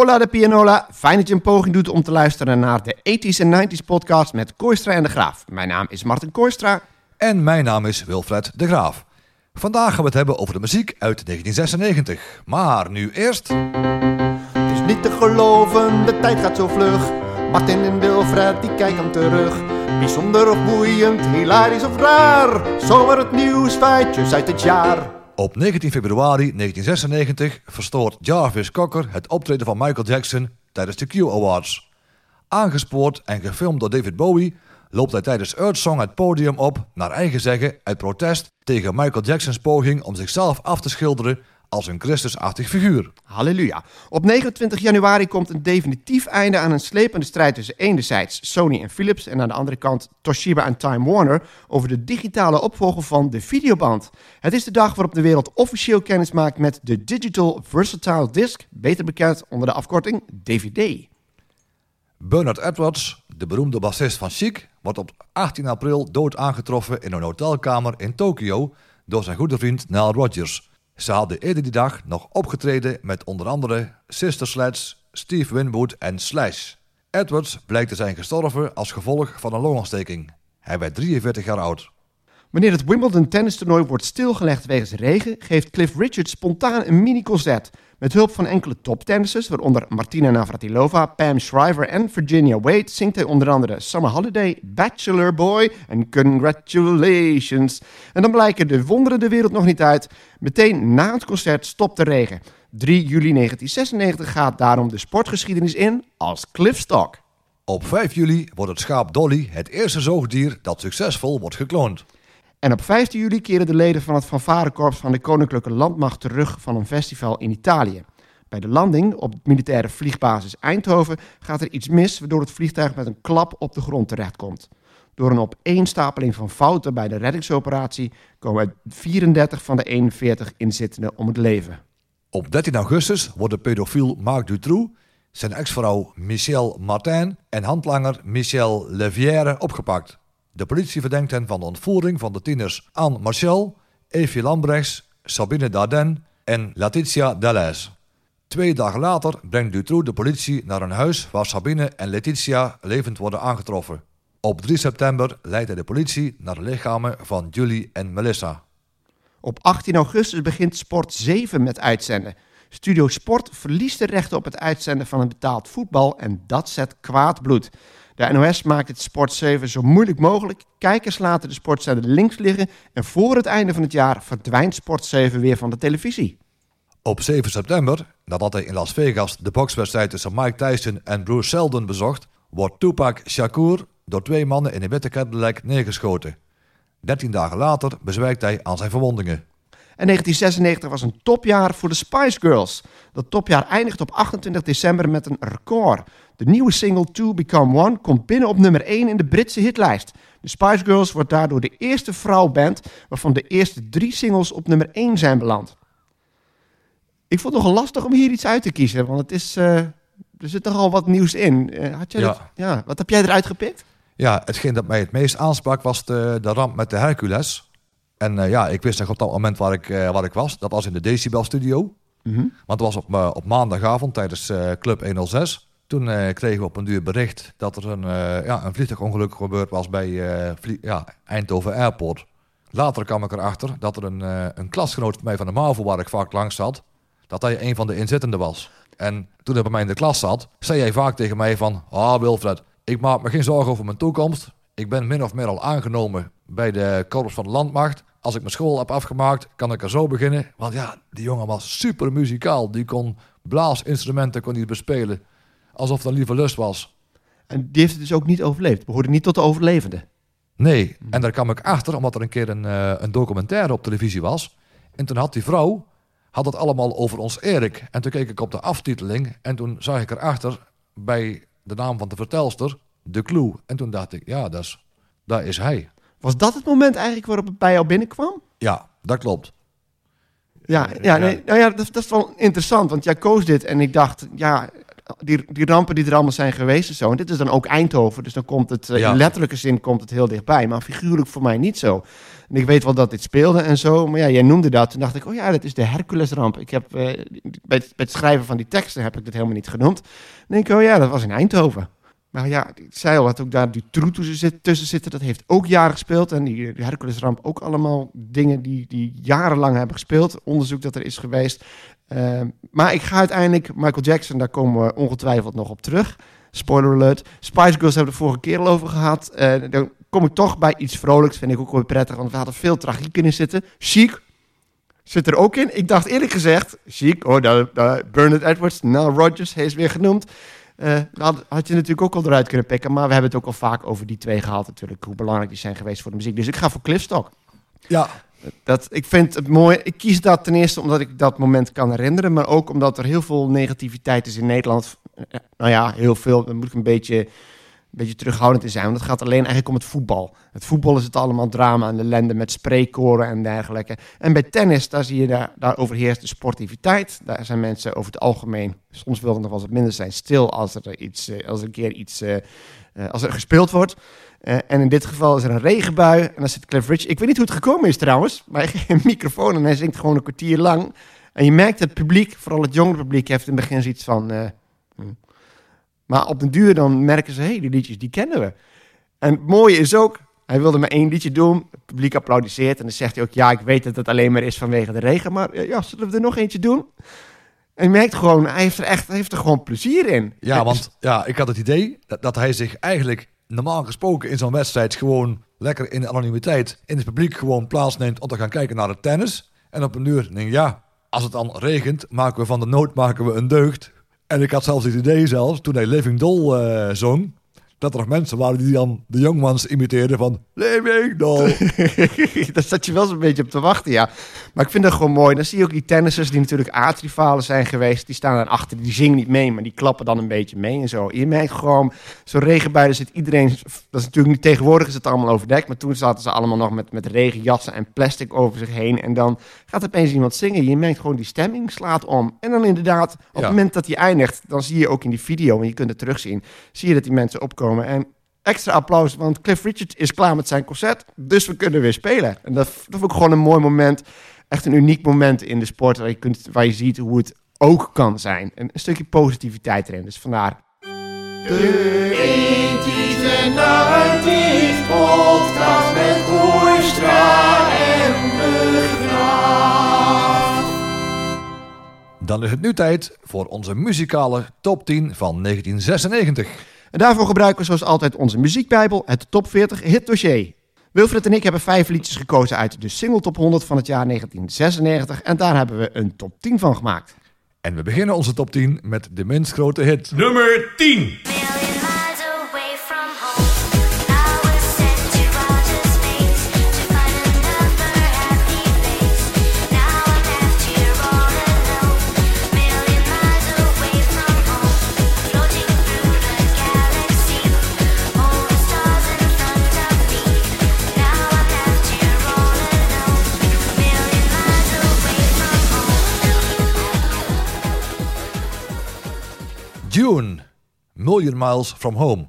Hola de Pianola, fijn dat je een poging doet om te luisteren naar de 80s en 90s podcast met Koistra en de Graaf. Mijn naam is Martin Koistra. En mijn naam is Wilfred de Graaf. Vandaag gaan we het hebben over de muziek uit 1996. Maar nu eerst... Het is niet te geloven, de tijd gaat zo vlug. Martin en Wilfred, die kijken terug. Bijzonder of boeiend, hilarisch of raar. Zomaar het nieuws, feitjes uit het jaar. Op 19 februari 1996 verstoort Jarvis Cocker het optreden van Michael Jackson tijdens de Q Awards. Aangespoord en gefilmd door David Bowie loopt hij tijdens Earth Song het podium op, naar eigen zeggen, uit protest tegen Michael Jacksons poging om zichzelf af te schilderen als een Christusachtig figuur. Halleluja. Op 29 januari komt een definitief einde aan een slepende strijd tussen enerzijds Sony en Philips en aan de andere kant Toshiba en Time Warner over de digitale opvolger van de videoband. Het is de dag waarop de wereld officieel kennis maakt met de Digital Versatile Disc, beter bekend onder de afkorting DVD. Bernard Edwards, de beroemde bassist van Chic, wordt op 18 april dood aangetroffen in een hotelkamer in Tokio door zijn goede vriend Nile Rodgers. Ze hadden eerder die dag nog opgetreden met onder andere Sister Sledge, Steve Winwood en Slash. Edwards blijkt te zijn gestorven als gevolg van een longontsteking. Hij werd 43 jaar oud. Wanneer het Wimbledon tennistoernooi wordt stilgelegd wegens regen, geeft Cliff Richard spontaan een mini-concert. Met hulp van enkele toptennissers, waaronder Martina Navratilova, Pam Shriver en Virginia Wade, zingt hij onder andere Summer Holiday, Bachelor Boy en Congratulations. En dan blijken de wonderen de wereld nog niet uit. Meteen na het concert stopt de regen. 3 juli 1996 gaat daarom de sportgeschiedenis in als Cliffstock. Op 5 juli wordt het schaap Dolly het eerste zoogdier dat succesvol wordt gekloond. En op 15 juli keren de leden van het fanfarekorps van de Koninklijke Landmacht terug van een festival in Italië. Bij de landing op de militaire vliegbasis Eindhoven gaat er iets mis, waardoor het vliegtuig met een klap op de grond terechtkomt. Door een opeenstapeling van fouten bij de reddingsoperatie komen 34 van de 41 inzittenden om het leven. Op 13 augustus wordt pedofiel Marc Dutroux, zijn ex-vrouw Michel Martin en handlanger Michel Levière opgepakt. De politie verdenkt hen van de ontvoering van de tieners Anne Marchal, Evie Lambrechts, Sabine Dardenne en Letitia Deleuze. Twee dagen later brengt Dutroux de politie naar een huis waar Sabine en Letitia levend worden aangetroffen. Op 3 september leidt hij de politie naar de lichamen van Julie en Melissa. Op 18 augustus begint Sport 7 met uitzenden. Studio Sport verliest de rechten op het uitzenden van het betaald voetbal en dat zet kwaad bloed. De NOS maakt het Sport 7 zo moeilijk mogelijk. Kijkers laten de sportzender links liggen en voor het einde van het jaar verdwijnt Sport 7 weer van de televisie. Op 7 september, nadat hij in Las Vegas de bokswedstrijd tussen Mike Tyson en Bruce Seldon bezocht, wordt Tupac Shakur door twee mannen in een witte Cadillac neergeschoten. 13 dagen later bezwijkt hij aan zijn verwondingen. En 1996 was een topjaar voor de Spice Girls. Dat topjaar eindigt op 28 december met een record. De nieuwe single To Become One komt binnen op nummer 1 in de Britse hitlijst. De Spice Girls wordt daardoor de eerste vrouwband waarvan de eerste drie singles op nummer 1 zijn beland. Ik vond het nogal lastig om hier iets uit te kiezen, want het is, uh, er zit nogal wat nieuws in. Uh, had jij Ja. dat- ja, wat heb jij eruit gepikt? Ja, hetgeen dat mij het meest aansprak was de, de ramp met de Hercules. En eh, ja, ik wist nog op dat moment waar ik, eh, waar ik was. Dat was in de Decibel Studio. Want het was op, eh, op maandagavond tijdens eh, Club 106. Toen eh, kregen we op een duur bericht dat er een, eh, ja, een vliegtuigongeluk gebeurd was bij eh, ja, Eindhoven Airport. Later kwam ik erachter dat er een, een klasgenoot van mij van de MAVO waar ik vaak langs zat, dat hij een van de inzittenden was. En toen hij bij mij in de klas zat, zei hij vaak tegen mij van... Ah Wilfred, ik maak me geen zorgen over mijn toekomst. Ik ben min of meer al aangenomen bij de korps van de landmacht. Als ik mijn school heb afgemaakt, kan ik er zo beginnen. Want ja, die jongen was super muzikaal. Die kon blaasinstrumenten kon hij bespelen. Alsof het een lieve lust was. En die heeft het dus ook niet overleefd. Behoorde niet tot de overlevenden. Nee, en daar kwam ik achter omdat er een keer een, eh, een documentaire op televisie was. En toen had die vrouw had het allemaal over ons Erik. En toen keek ik op de aftiteling en toen zag ik erachter bij de naam van de vertelster de clue. En toen dacht ik, ja, dat is, dat is hij. Was dat het moment eigenlijk waarop het bij jou binnenkwam? Ja, dat klopt. Ja, ja, nee, nou ja dat, dat is wel interessant, want jij koos dit en ik dacht, ja, die, die rampen die er allemaal zijn geweest en zo. En dit is dan ook Eindhoven, dus dan komt het, eh, Ja. in letterlijke zin komt het heel dichtbij. Maar figuurlijk voor mij niet zo. En ik weet wel dat dit speelde en zo, maar ja, jij noemde dat. Toen dacht ik, oh ja, dat is de Herculesramp. Ik heb, eh, bij, het, bij het schrijven van die teksten heb ik dit helemaal niet genoemd. Dan denk ik, oh ja, dat was in Eindhoven. Maar ja, ik zei al dat ook daar die troe tussen zit- tussen zitten. Dat heeft ook jaren gespeeld. En die, die Herculesramp ook allemaal dingen die, die jarenlang hebben gespeeld. Onderzoek dat er is geweest. Eh, maar ik ga uiteindelijk Michael Jackson, daar komen we ongetwijfeld nog op terug. Spoiler alert. Spice Girls hebben we de vorige keer al over gehad. Eh, dan kom ik toch bij iets vrolijks. Vind ik ook wel prettig, want we hadden veel tragiek in zitten. Chic zit er ook in. Ik dacht eerlijk gezegd, Chic, oh, Bernard Edwards, Nile Rodgers, hij weer genoemd. Eh, had, had je natuurlijk ook al eruit kunnen pikken. Maar we hebben het ook al vaak over die twee gehad natuurlijk. Hoe belangrijk die zijn geweest voor de muziek. Dus ik ga voor Cliffstock. Ja, Dat, ik vind het mooi. Ik kies dat ten eerste omdat ik dat moment kan herinneren. Maar ook omdat er heel veel negativiteit is in Nederland. Eh, Nou ja, heel veel. Daar moet ik een beetje, een beetje terughoudend in zijn. Want het gaat alleen eigenlijk om het voetbal. Het voetbal is het allemaal drama en ellende met spreekkoren en dergelijke. En bij tennis, daar zie je, daar, daar overheerst de sportiviteit. Daar zijn mensen over het algemeen, soms wil het nog wel wat minder zijn, stil als er, iets, eh, als er een keer iets, eh, eh, als er gespeeld wordt. Eh, en in dit geval is er een regenbui en dan zit Cliff. Ik weet niet hoe het gekomen is trouwens, maar hij heeft een microfoon en hij zingt gewoon een kwartier lang. En je merkt het publiek, vooral het jongere publiek, heeft in het begin zoiets van... eh, hm. Maar op den duur dan merken ze, hé, hey, die liedjes die kennen we. En het mooie is ook, hij wilde maar één liedje doen, het publiek applaudisseert en dan zegt hij ook, ja, ik weet dat het alleen maar is vanwege de regen, maar eh, ja, zullen we er nog eentje doen? En je merkt gewoon, hij heeft er echt hij heeft er gewoon plezier in. ja want ja, ik had het idee dat, dat hij zich eigenlijk normaal gesproken in zo'n wedstrijd gewoon lekker in de anonimiteit in het publiek gewoon plaatsneemt om te gaan kijken naar het tennis. En op een uur denk ik, ja, als het dan regent, maken we van de nood maken we een deugd. En ik had zelfs het idee zelfs, toen hij Living Doll eh, zong, dat er nog mensen waren die dan de jongmans imiteerden van Living Doll. Daar zat je wel zo'n beetje op te wachten, ja. Maar ik vind dat gewoon mooi. Dan zie je ook die tennissers die natuurlijk aardrivalen zijn geweest. Die staan dan achter, die zingen niet mee, maar die klappen dan een beetje mee en zo. Je merkt gewoon, zo'n regenbui, daar zit iedereen... Dat is natuurlijk niet tegenwoordig, is het allemaal overdekt. Maar toen zaten ze allemaal nog met, met regenjassen en plastic over zich heen. En dan gaat opeens iemand zingen. Je merkt gewoon, die stemming slaat om. En dan inderdaad, op Ja. het moment dat hij eindigt... dan zie je ook in die video, en je kunt het terugzien... zie je dat die mensen opkomen en... Extra applaus, want Cliff Richard is klaar met zijn concert. Dus we kunnen weer spelen. En dat, dat vond ik gewoon een mooi moment. Echt een uniek moment in de sport waar je, kunt, waar je ziet hoe het ook kan zijn. En een stukje positiviteit erin. Dus vandaar. De 80's en 90's podcast met Hoekstra en Begraaf. Dan is het nu tijd voor onze muzikale top 10 van 1996. En daarvoor gebruiken we zoals altijd onze muziekbijbel, het top 40 hit dossier. Wilfred en ik hebben vijf liedjes gekozen uit de single top 100 van het jaar 1996. En daar hebben we een top 10 van gemaakt. En we beginnen onze top 10 met de minst grote hit. Nummer 10. Million Miles From Home.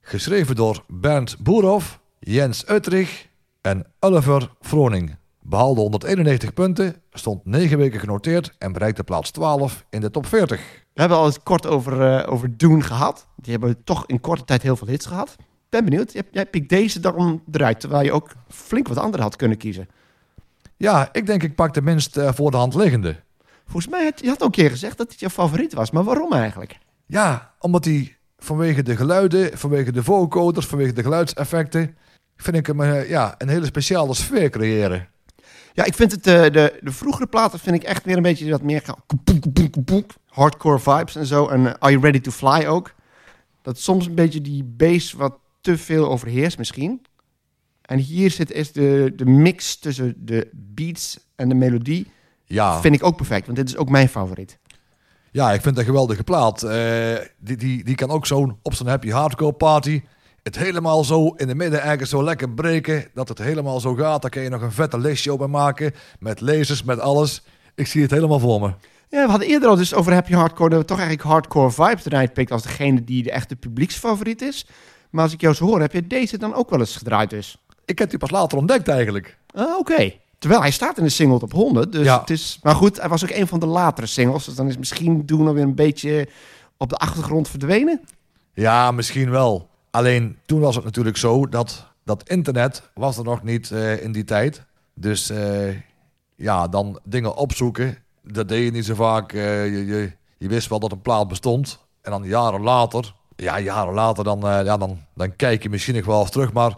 Geschreven door Bernd Boerhoff, Jens Utrich en Oliver Froning. Behaalde 191 punten, stond 9 weken genoteerd en bereikte plaats 12 in de top 40. We hebben al eens kort over, eh over Doen gehad. Die hebben toch in korte tijd heel veel hits gehad. Ben benieuwd. Jij, jij pikt deze dan eruit, terwijl je ook flink wat andere had kunnen kiezen. Ja, ik denk ik pak de minst eh, voor de hand liggende. Volgens mij had je had ook een keer gezegd dat het jouw favoriet was. Maar waarom eigenlijk? Ja, omdat hij vanwege de geluiden, vanwege de vocoders, vanwege de geluidseffecten... vind ik hem eh, ja, een hele speciale sfeer creëren. Ja, ik vind het, eh, de, de vroegere platen vind ik echt weer een beetje wat meer Hardcore vibes en zo. En eh, Are You Ready to Fly ook. Dat soms een beetje die bass wat te veel overheerst misschien. En hier zit is de, de mix tussen de beats en de melodie. Ja, Vind ik ook perfect, want dit is ook mijn favoriet. Ja, ik vind dat een geweldige plaat. Eh, die, die, die kan ook zo'n op zo'n happy hardcore party. Het helemaal zo in de midden ergens zo lekker breken. Dat het helemaal zo gaat. Daar kun je nog een vette lichtshow bij maken. Met lasers, met alles. Ik zie het helemaal voor me. Ja, we hadden eerder al dus over Happy Hardcore, dat we toch eigenlijk Hardcore Vibes eruit pikt als degene die de echte publieksfavoriet is. Maar als ik jou zo hoor, heb je deze dan ook wel eens gedraaid dus? Ik heb die pas later ontdekt eigenlijk. Ah, oké. Terwijl hij staat in de single top 100, dus Ja. het is... Maar goed, hij was ook een van de latere singles, dus dan is misschien doen alweer een beetje op de achtergrond verdwenen. Ja, misschien wel. Alleen toen was het natuurlijk zo dat dat internet was er nog niet eh, in die tijd. Dus eh, ja, dan dingen opzoeken, dat deed je niet zo vaak. Eh, je, je, je wist wel dat een plaat bestond. En dan jaren later, ja, jaren later, dan, eh, ja, dan, dan kijk je misschien nog wel eens terug. Maar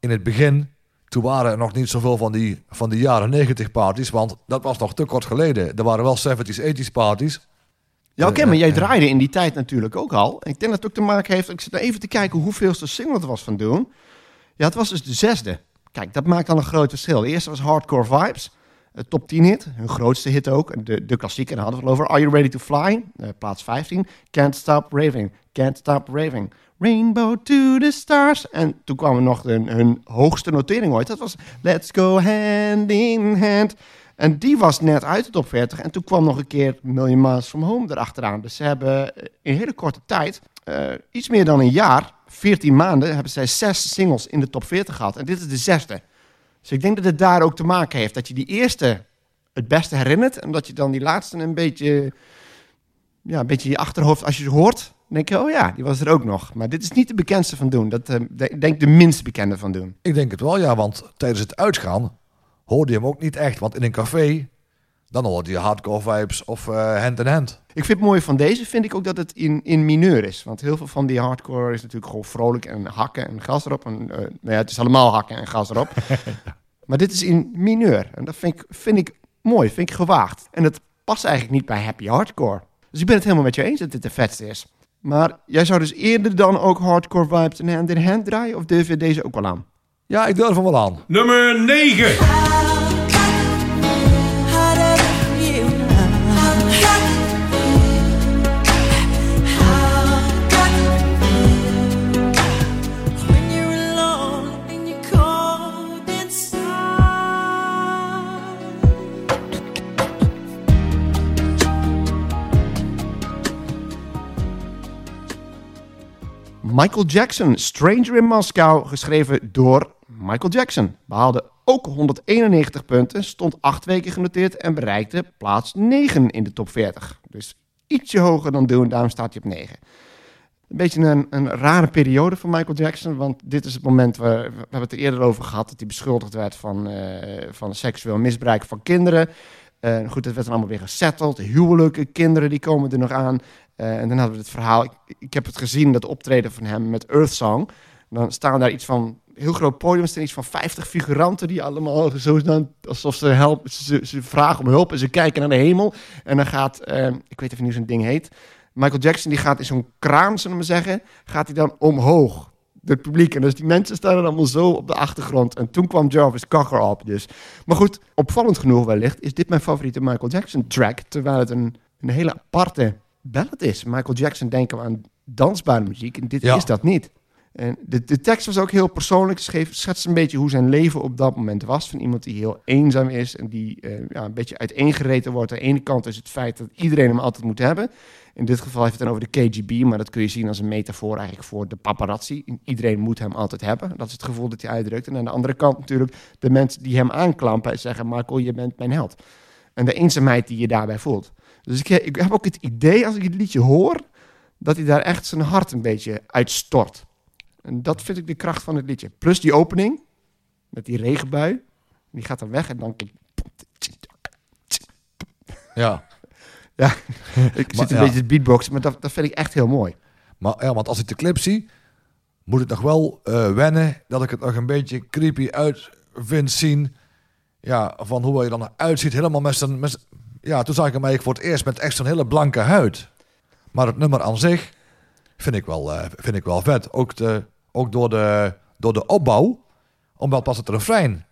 in het begin, toen waren er nog niet zoveel van die, van die jaren 90 parties. Want dat was nog te kort geleden. Er waren wel 70s, 80s parties. Ja, oké, Eh, maar jij eh, draaide in die tijd natuurlijk ook al. Ik denk dat het ook te maken heeft... Ik zit nou even te kijken hoeveelste single het was van Doen. Ja, het was dus de zesde. Kijk, dat maakt dan een groot verschil. De eerste was Hardcore Vibes. eh, top 10 hit. Hun grootste hit ook. De, de klassieker, daar hadden we het over. Are You Ready to Fly? plaats 15. Can't Stop Raving. Can't Stop Raving. Rainbow to the Stars. En toen kwam er nog hun, hun hoogste notering ooit. Dat was Let's Go Hand in Hand. En die was net uit de top 40. En toen kwam nog een keer Million Miles From Home erachteraan. Dus ze hebben eh, in hele korte tijd, eh, iets meer dan een jaar, 14 maanden, hebben zij zes singles in de top 40 gehad. En dit is de zesde. Dus ik denk dat het daar ook te maken heeft. Dat je die eerste het beste herinnert. En dat je dan die laatste een beetje, ja, een beetje in je achterhoofd, als je ze hoort, denk je, oh ja, die was er ook nog. Maar dit is niet de bekendste van doen. Dat, eh, ik denk de minst bekende van doen. Ik denk het wel, ja, want tijdens het uitgaan hoorde je hem ook niet echt. Want in een café, dan hoorde je hardcore vibes of eh, hand in hand. Ik vind het mooi van deze, vind ik ook dat het in, in mineur is. Want heel veel van die hardcore is natuurlijk gewoon vrolijk en hakken en gas erop. En, eh, nou ja, het is allemaal hakken en gas erop. maar dit is in mineur. En dat vind ik, vind ik mooi, vind ik gewaagd. En het past eigenlijk niet bij happy hardcore. Dus ik ben het helemaal met je eens dat dit de vetste is. Maar jij zou dus eerder dan ook hardcore vibes en hand in hand draaien? Of durf je deze ook wel aan? Ja, ik durf hem wel aan. Nummer 9. Michael Jackson, Stranger in Moscow, geschreven door Michael Jackson. Behaalde ook 191 punten, stond acht weken genoteerd en bereikte plaats 9 in de top 40. Dus ietsje hoger dan Doen, daarom staat hij op 9. Een beetje een, een rare periode voor Michael Jackson, want dit is het moment, waar, we hebben het er eerder over gehad, dat hij beschuldigd werd van, eh, van seksueel misbruik van kinderen. Eh, goed, dat werd allemaal weer gesetteld. Huwelijken, kinderen, die komen er nog aan. Eh, en dan hadden we het verhaal. Ik, ik heb het gezien, dat optreden van hem met Earth Song. Dan staan daar iets van. Heel groot podium, staan iets van 50 figuranten die allemaal zo staan alsof ze helpen. Ze, ze vragen om hulp en ze kijken naar de hemel. En dan gaat, eh, ik weet even niet hoe zo'n ding heet. Michael Jackson die gaat in zo'n kraan, zullen we zeggen, gaat hij dan omhoog. Het publiek. En dus die mensen staan er allemaal zo op de achtergrond. En toen kwam Jarvis Cocker op. Dus. Maar goed, opvallend genoeg wellicht is dit mijn favoriete Michael Jackson track. Terwijl het een, een hele aparte ballad is. Michael Jackson denken we aan dansbare muziek. En dit Ja. is dat niet. En de, de tekst was ook heel persoonlijk. Schreef, schetst een beetje hoe zijn leven op dat moment was. Van iemand die heel eenzaam is. En die eh, ja, een beetje uiteengereten wordt. Aan de ene kant is het feit dat iedereen hem altijd moet hebben. In dit geval heeft het dan over de KGB. Maar dat kun je zien als een metafoor eigenlijk voor de paparazzi. Iedereen moet hem altijd hebben. Dat is het gevoel dat hij uitdrukt. En aan de andere kant natuurlijk de mensen die hem aanklampen. En zeggen, Michael, je bent mijn held. En de eenzaamheid die je daarbij voelt. Dus ik, ik heb ook het idee als ik het liedje hoor... dat hij daar echt zijn hart een beetje uitstort. En dat vind ik de kracht van het liedje. Plus die opening, met die regenbui. Die gaat dan weg en dan... Ja. Ja, ik zit een ja. beetje te beatboxen, maar dat, dat vind ik echt heel mooi. Maar ja, want als ik de clip zie, moet ik nog wel eh, wennen dat ik het nog een beetje creepy uit vind zien. Ja, van hoe hij er dan uitziet. Helemaal met zijn... Met, ja, toen zag ik hem eigenlijk voor het eerst met echt zo'n hele blanke huid. Maar het nummer aan zich vind ik wel, eh, vind ik wel vet. Ook, de, ook door, de, door de opbouw. Omdat pas het refrein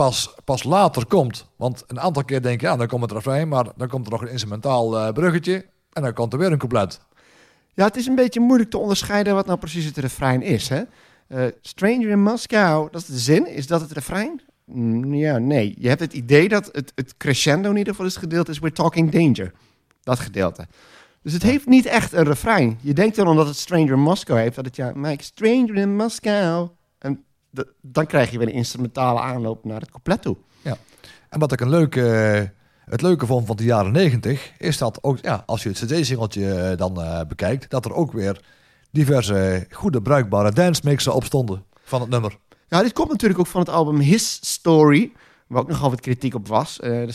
pas, pas later komt. Want een aantal keer denk je, ja, dan komt het refrein. Maar dan komt er nog een instrumentaal eh, bruggetje. En dan komt er weer een couplet. Ja, het is een beetje moeilijk te onderscheiden wat nou precies het refrein is. Hè? Eh, Stranger in Moscow, dat is de zin. Is dat het refrein? Mm, ja, nee. Je hebt het idee dat het, het crescendo in ieder geval is gedeelte is We're Talking Danger. Dat gedeelte. Dus het heeft niet echt een refrein. Je denkt dan omdat het Stranger in Moscow heeft, dat het ja, Mike Stranger in Moscow. En de- dan krijg je weer een instrumentale aanloop naar het couplet toe. En wat ik een leuke, het leuke vond van de jaren 90 is dat ook, ja, als je het CD-singeltje eh, dan eh, bekijkt, dat er ook weer diverse goede bruikbare dance mixen op stonden van het nummer. Ja, dit komt natuurlijk ook van het album His Story, waar ook nogal wat kritiek op was. Eh,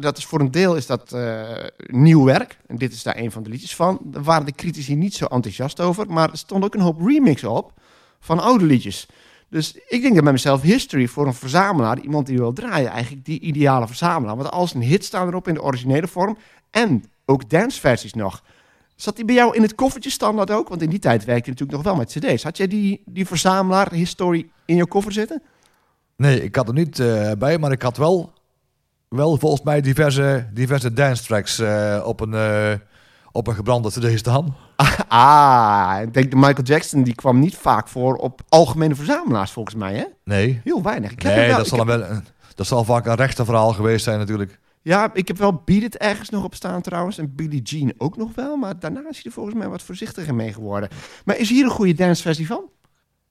dat is voor een deel is dat eh, nieuw werk. En dit is daar een van de liedjes van. Daar waren de critici niet zo enthousiast over. Maar er stond ook een hoop remixen op van oude liedjes. Dus ik denk dat bij mezelf History voor een verzamelaar, iemand die wil draaien, eigenlijk die ideale verzamelaar. Want als een hit staan erop in de originele vorm en ook danceversies nog. Zat die bij jou in het koffertje standaard ook? Want in die tijd werkte je natuurlijk nog wel met cd's. Had jij die, die verzamelaar History in je koffer zitten? Nee, ik had er niet eh, bij, maar ik had wel, wel volgens mij diverse, diverse dance tracks eh, op, een, eh, op een gebrande CD staan. Ah, ik denk de Michael Jackson die kwam niet vaak voor op algemene verzamelaars volgens mij, hè? Nee, Heel weinig. Ik heb nee wel, dat, zal heb- wel, dat zal vaak een rechterverhaal geweest zijn natuurlijk. Ja, ik heb wel Beat It ergens nog op staan trouwens. En Billie Jean ook nog wel. Maar daarna is hij er volgens mij wat voorzichtiger mee geworden. Maar is hier een goede danceversie van?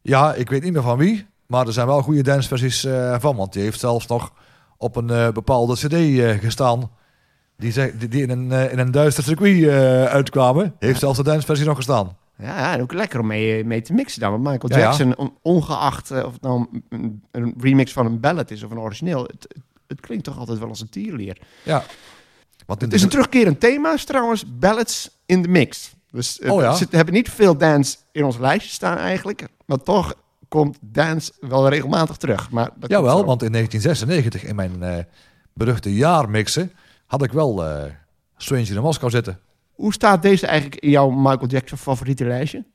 Ja, ik weet niet meer van wie, maar er zijn wel goede danceversies eh van. Want die heeft zelfs nog op een eh, bepaalde cd eh, gestaan. Die, ze- die, die in, een, in een duister circuit uitkwamen. Heeft zelfs de danceversie nog gestaan. Ja, ja, en ook lekker om mee, mee te mixen dan. Want Michael Ja, ja. Jackson, on- ongeacht of het nou een, een remix van een ballad is of een origineel... Het, het, klinkt toch altijd wel als een tierleer. Ja. Want in Het is een terugkerend thema, trouwens ballads in de mix. Dus eh, Oh ja? we hebben niet veel dance in ons lijstje staan eigenlijk. Maar toch komt dance wel regelmatig terug. Maar dat Jawel, want in 1996 in mijn eh, beruchte jaarmixen had ik wel eh Stranger in Moskou zitten. Hoe staat deze eigenlijk in jouw Michael Jackson favoriete lijstje?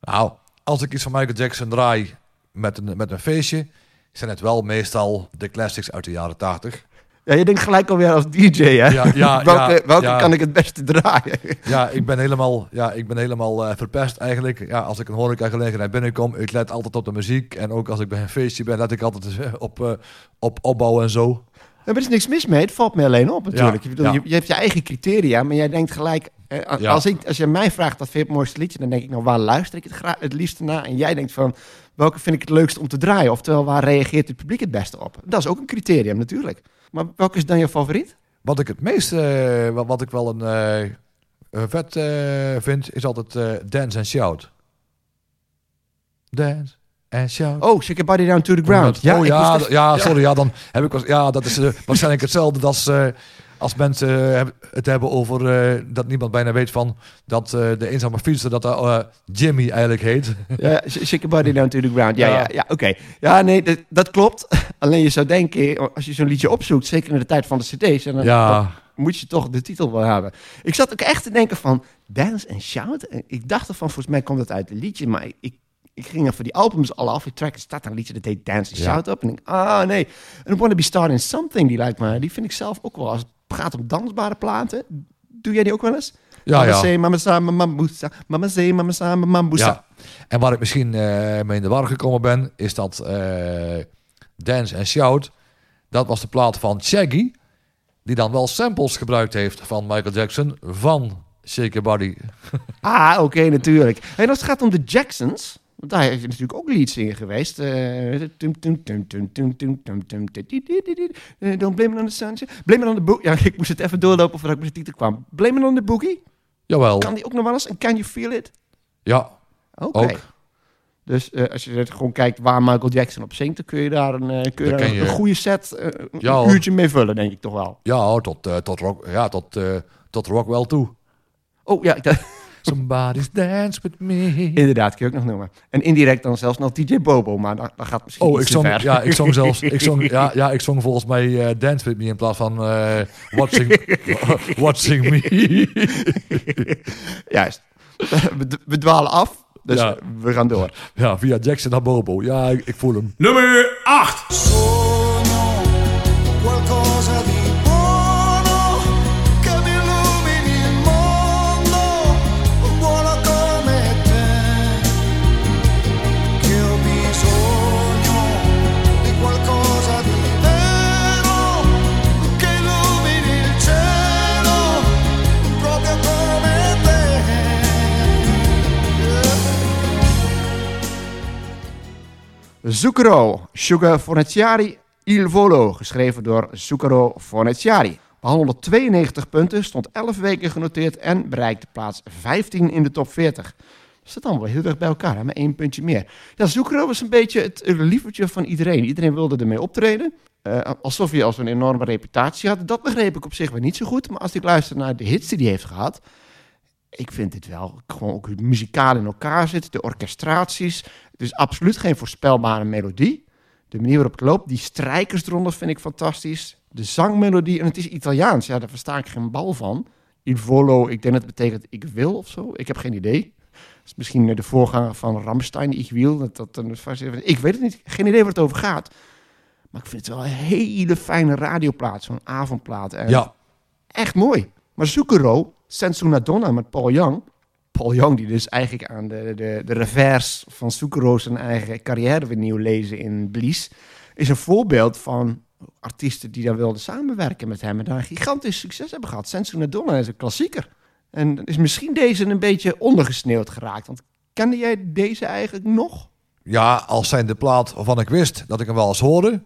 Nou, als ik iets van Michael Jackson draai met een, met een feestje, zijn het wel meestal de classics uit de jaren 80. Ja, je denkt gelijk alweer als DJ, hè? Ja, ja, welke ja, welke kan ik het beste draaien? Ja, ik ben helemaal, ja, ik ben helemaal eh, verpest eigenlijk. Ja, als ik een horecagelegenheid binnenkom, ik let altijd op de muziek. En ook als ik bij een feestje ben, let ik altijd eh, op, eh, op opbouw en zo. er is niks mis mee, het valt me alleen op natuurlijk. Je, je hebt je eigen criteria, maar jij denkt gelijk... eh, als, ik, als je mij vraagt, wat vind je het mooiste liedje? Dan denk ik, nou, waar luister ik het, het liefste naar? En jij denkt van, welke vind ik het leukste om te draaien? Oftewel, waar reageert het publiek het beste op? Dat is ook een criterium natuurlijk. Maar welke is dan je favoriet? Wat ik het meest, eh, wat, ik wel een, eh, vet eh, vind, is altijd Dance and Shout. Dance and Shout. Oh, Shake Your Body Down to the Ground. oh ja, d- echt- ja, sorry, ja, dan heb ik, was- ja, dat is waarschijnlijk hetzelfde als, als mensen eh, het hebben over eh, dat niemand bijna weet van dat eh, de eenzame fietser dat eh, Jimmy eigenlijk heet. Ja, sh- shake your body down to the ground. Ja, ja, Ja. ja, oké. Ja, nee, dat, dat klopt. Alleen je zou denken, als je zo'n liedje opzoekt, zeker in de tijd van de cd's, en dan, dan Ja, moet je toch de titel wel hebben. Ik zat ook echt te denken van Dance and Shout. Ik dacht ervan, volgens mij komt het uit een liedje, maar ik, ik ging even die albums al af. Ik track, er staat een liedje dat heet Dance and. Shout op. En ik, ah nee. En Wanna Be Starting Something, die lijkt me, die vind ik zelf ook wel, als gaat om dansbare platen. Doe jij die ook wel eens? ja, mama ja. say, mama sa, mama moesa. Mama say, mama sa, mama moesa. ja. En waar ik misschien eh, mee in de war gekomen ben, is dat eh, Dance and Shout, dat was de plaat van Shaggy, die dan wel samples gebruikt heeft van Michael Jackson van Shake Your Body. Ah, oké, natuurlijk. En als het gaat om de Jacksons, want daar is natuurlijk ook leads in geweest. Don't blame it on the sunshine. Blame it on the boogie. Ja, ik moest het even doorlopen voordat ik met de titel kwam. Blame it on the boogie? Jawel. Kan die ook nog wel eens? En can you feel it? Ja, Oké. Dus als je gewoon kijkt waar Michael Jackson op zingt, dan kun je daar een, een goede set, een uurtje mee vullen, denk ik toch wel. Ja, tot, tot, rock, ja, tot, tot Rockwell toe. Oh ja, ik. Somebody's dance with me. inderdaad, kun je ook nog noemen. En indirect dan zelfs nog DJ Bobo, maar dat, dat gaat misschien Oh, iets ik te zong, ver. ja, ik zong zelfs, ik zong, ja, ja, ik zong volgens mij eh, Dance With Me in plaats van eh, Watching, watching Me. Juist. We, we dwalen af, dus Ja. we gaan door. Ja, via Jackson naar Bobo. Ja, ik, ik voel hem. Nummer 8. Zucchero, Sugar Fornaciari, Il Volo, geschreven door Zucchero Fornaciari. Behaalde 192 punten, stond 11 weken genoteerd en bereikte plaats 15 in de top 40. Dat zit wel heel erg bij elkaar, met één puntje meer. Ja, Zucchero was een beetje het lievertje van iedereen. Iedereen wilde ermee optreden. Eh, alsof hij als een enorme reputatie had. Dat begreep ik op zich wel niet zo goed. Maar als ik luister naar de hits die hij heeft gehad... Ik vind dit wel gewoon ook muzikaal in elkaar zit. De orchestraties. Het is absoluut geen voorspelbare melodie. De manier waarop het loopt. Die strijkers eronder vind ik fantastisch. De zangmelodie. En het is Italiaans. Ja, daar versta ik geen bal van. Il volo, ik denk dat het betekent ik wil of zo. Ik heb geen idee. Dat is misschien de voorganger van Ramstein, Ik wil. Dat, dat, dat, ik weet het niet. Geen idee waar het over gaat. Maar ik vind het wel een hele fijne radioplaat. Zo'n avondplaat. En Ja, Echt mooi. Maar Zucchero, Sensu Donna met Paul Young. Paul Young, die dus eigenlijk aan de, de, de revers van Zucchero zijn eigen carrière weer nieuw lezen in Blies, is een voorbeeld van artiesten die daar wilden samenwerken met hem en daar gigantisch succes hebben gehad. Sensu Donna is een klassieker. En is misschien deze een beetje ondergesneeuwd geraakt. Want kende jij deze eigenlijk nog? ja, als zijn de plaat waarvan ik wist dat ik hem wel eens hoorde,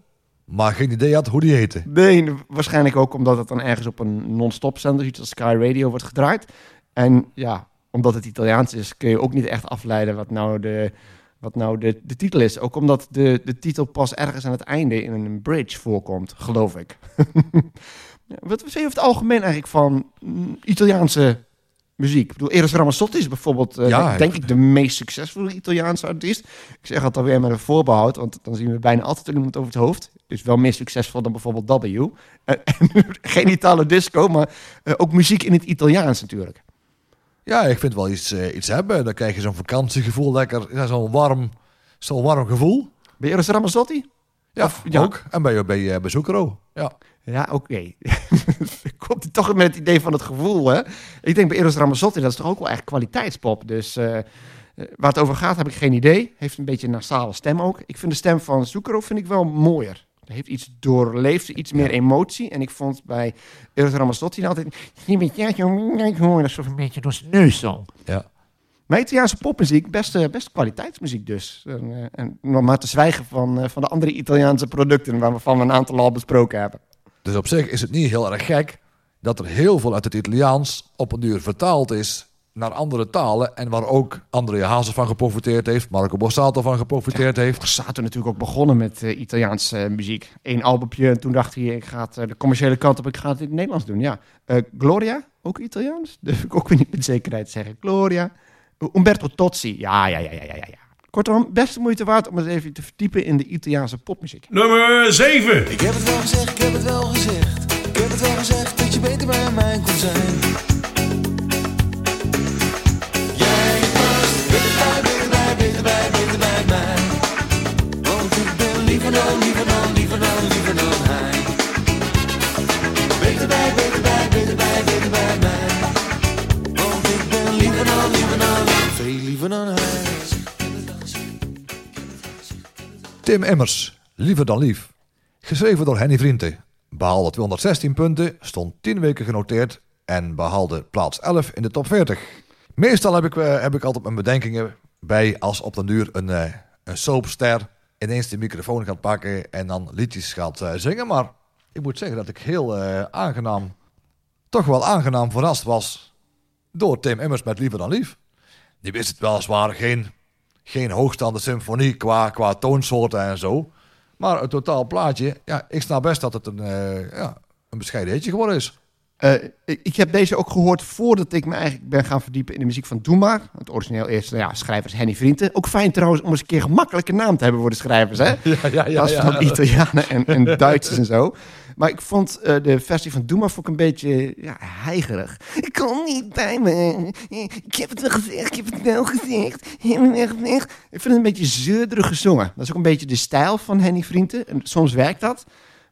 maar geen idee had hoe die heette. Nee, waarschijnlijk ook omdat het dan ergens op een non-stop zender, iets als Sky Radio, wordt gedraaid. En ja, omdat het Italiaans is, kun je ook niet echt afleiden wat nou de, wat nou de, de titel is. Ook omdat de, de titel pas ergens aan het einde in een bridge voorkomt, geloof ik. Wat vind je over het algemeen eigenlijk van mm, Italiaanse muziek? Ik bedoel, Eros Ramazzotti is bijvoorbeeld, eh, Ja, denk ik, de meest succesvolle Italiaanse artiest. Ik zeg het alweer met een voorbehoud, want dan zien we bijna altijd iemand over het hoofd. Dus wel meer succesvol dan bijvoorbeeld W. Eh, en geen Italo disco, maar eh, ook muziek in het Italiaans natuurlijk. Ja, ik vind wel iets, eh, iets hebben. Dan krijg je zo'n vakantiegevoel, lekker, ja, zo'n warm, zo'n warm gevoel. Bij Eros Ramazzotti? Ja, Of- ja. ook. En bij, bij, eh, bij Zucchero. Ja. Ja, oké. Komt hij toch met het idee van het gevoel, hè? Ik denk bij Eros Ramazzotti, dat is toch ook wel echt kwaliteitspop. Dus eh, waar het over gaat, heb ik geen idee. Heeft een beetje een nasale stem ook. Ik vind de stem van Zucchero vind ik wel mooier. Hij heeft iets doorleefd, iets meer emotie. En ik vond bij Eros Ramazzotti altijd... "Je bent ja, zo- zo-" Dat is een beetje door zijn neus zo. ja. Maar Italiaanse popmuziek, best, best kwaliteitsmuziek dus. En, eh, en nog maar te zwijgen van, eh, van de andere Italiaanse producten... waarvan we een aantal al besproken hebben. Dus op zich is het niet heel erg gek dat er heel veel uit het Italiaans op een duur vertaald is naar andere talen. En waar ook Andrea Hazes van geprofiteerd heeft, Marco Borsato van geprofiteerd heeft. Borsato natuurlijk ook begonnen met eh, Italiaanse eh, muziek. Eén albumpje en toen dacht hij, ik ga het, eh, de commerciële kant op, ik ga het in het Nederlands doen. Ja. Gloria, ook Italiaans? Durf ik ook weer niet met zekerheid zeggen. Gloria. Uh, Umberto Tozzi, ja, ja, ja, ja, ja, ja. Kortom, best de moeite waard om eens even te verdiepen in de Italiaanse popmuziek. Nummer 7. Ik heb het wel gezegd, ik heb het wel gezegd. Ik heb het wel gezegd dat je beter bij mij kon zijn. Jij past beter bij, beter bij, beter bij, beter bij mij. Want ik ben liever dan, liever dan, liever dan, liever dan hij. Beter bij, beter bij, beter bij, beter bij mij. Want ik ben liever dan, liever dan, veel liever dan hij. Tim Emmers, Liever dan Lief. Geschreven door Henny Vrienden. Behaalde 216 punten, stond 10 weken genoteerd en behaalde plaats 11 in de top 40. Meestal heb ik, eh, heb ik altijd mijn bedenkingen bij als op den duur een, eh, een soapster ineens de microfoon gaat pakken en dan liedjes gaat eh, zingen. Maar ik moet zeggen dat ik heel aangenaam, toch wel aangenaam verrast was door Tim Emmers met Liever dan Lief. Die wist het weliswaar geen geen hoogstaande symfonie qua, qua toonsoorten en zo. Maar het totaal plaatje, ja, ik snap best dat het een, eh, ja, een bescheiden hitje geworden is. Eh, ik, heb deze ook gehoord voordat ik me eigenlijk ben gaan verdiepen in de muziek van Doe Maar. Het origineel is, nou ja, schrijvers Henny Vrienden. Ook fijn trouwens om eens een keer een gemakkelijke naam te hebben voor de schrijvers, hè? Ja, ja, Als van Italianen en, en Duitsers en zo. Maar ik vond eh, de versie van Doe Maar vond ik een beetje ja, heigerig. Ik kom niet bij me. Ik heb het wel gezegd, ik heb het wel gezegd. Ik vind het een beetje zeurderig gezongen. Dat is ook een beetje de stijl van Henny Vrienden. En soms werkt dat.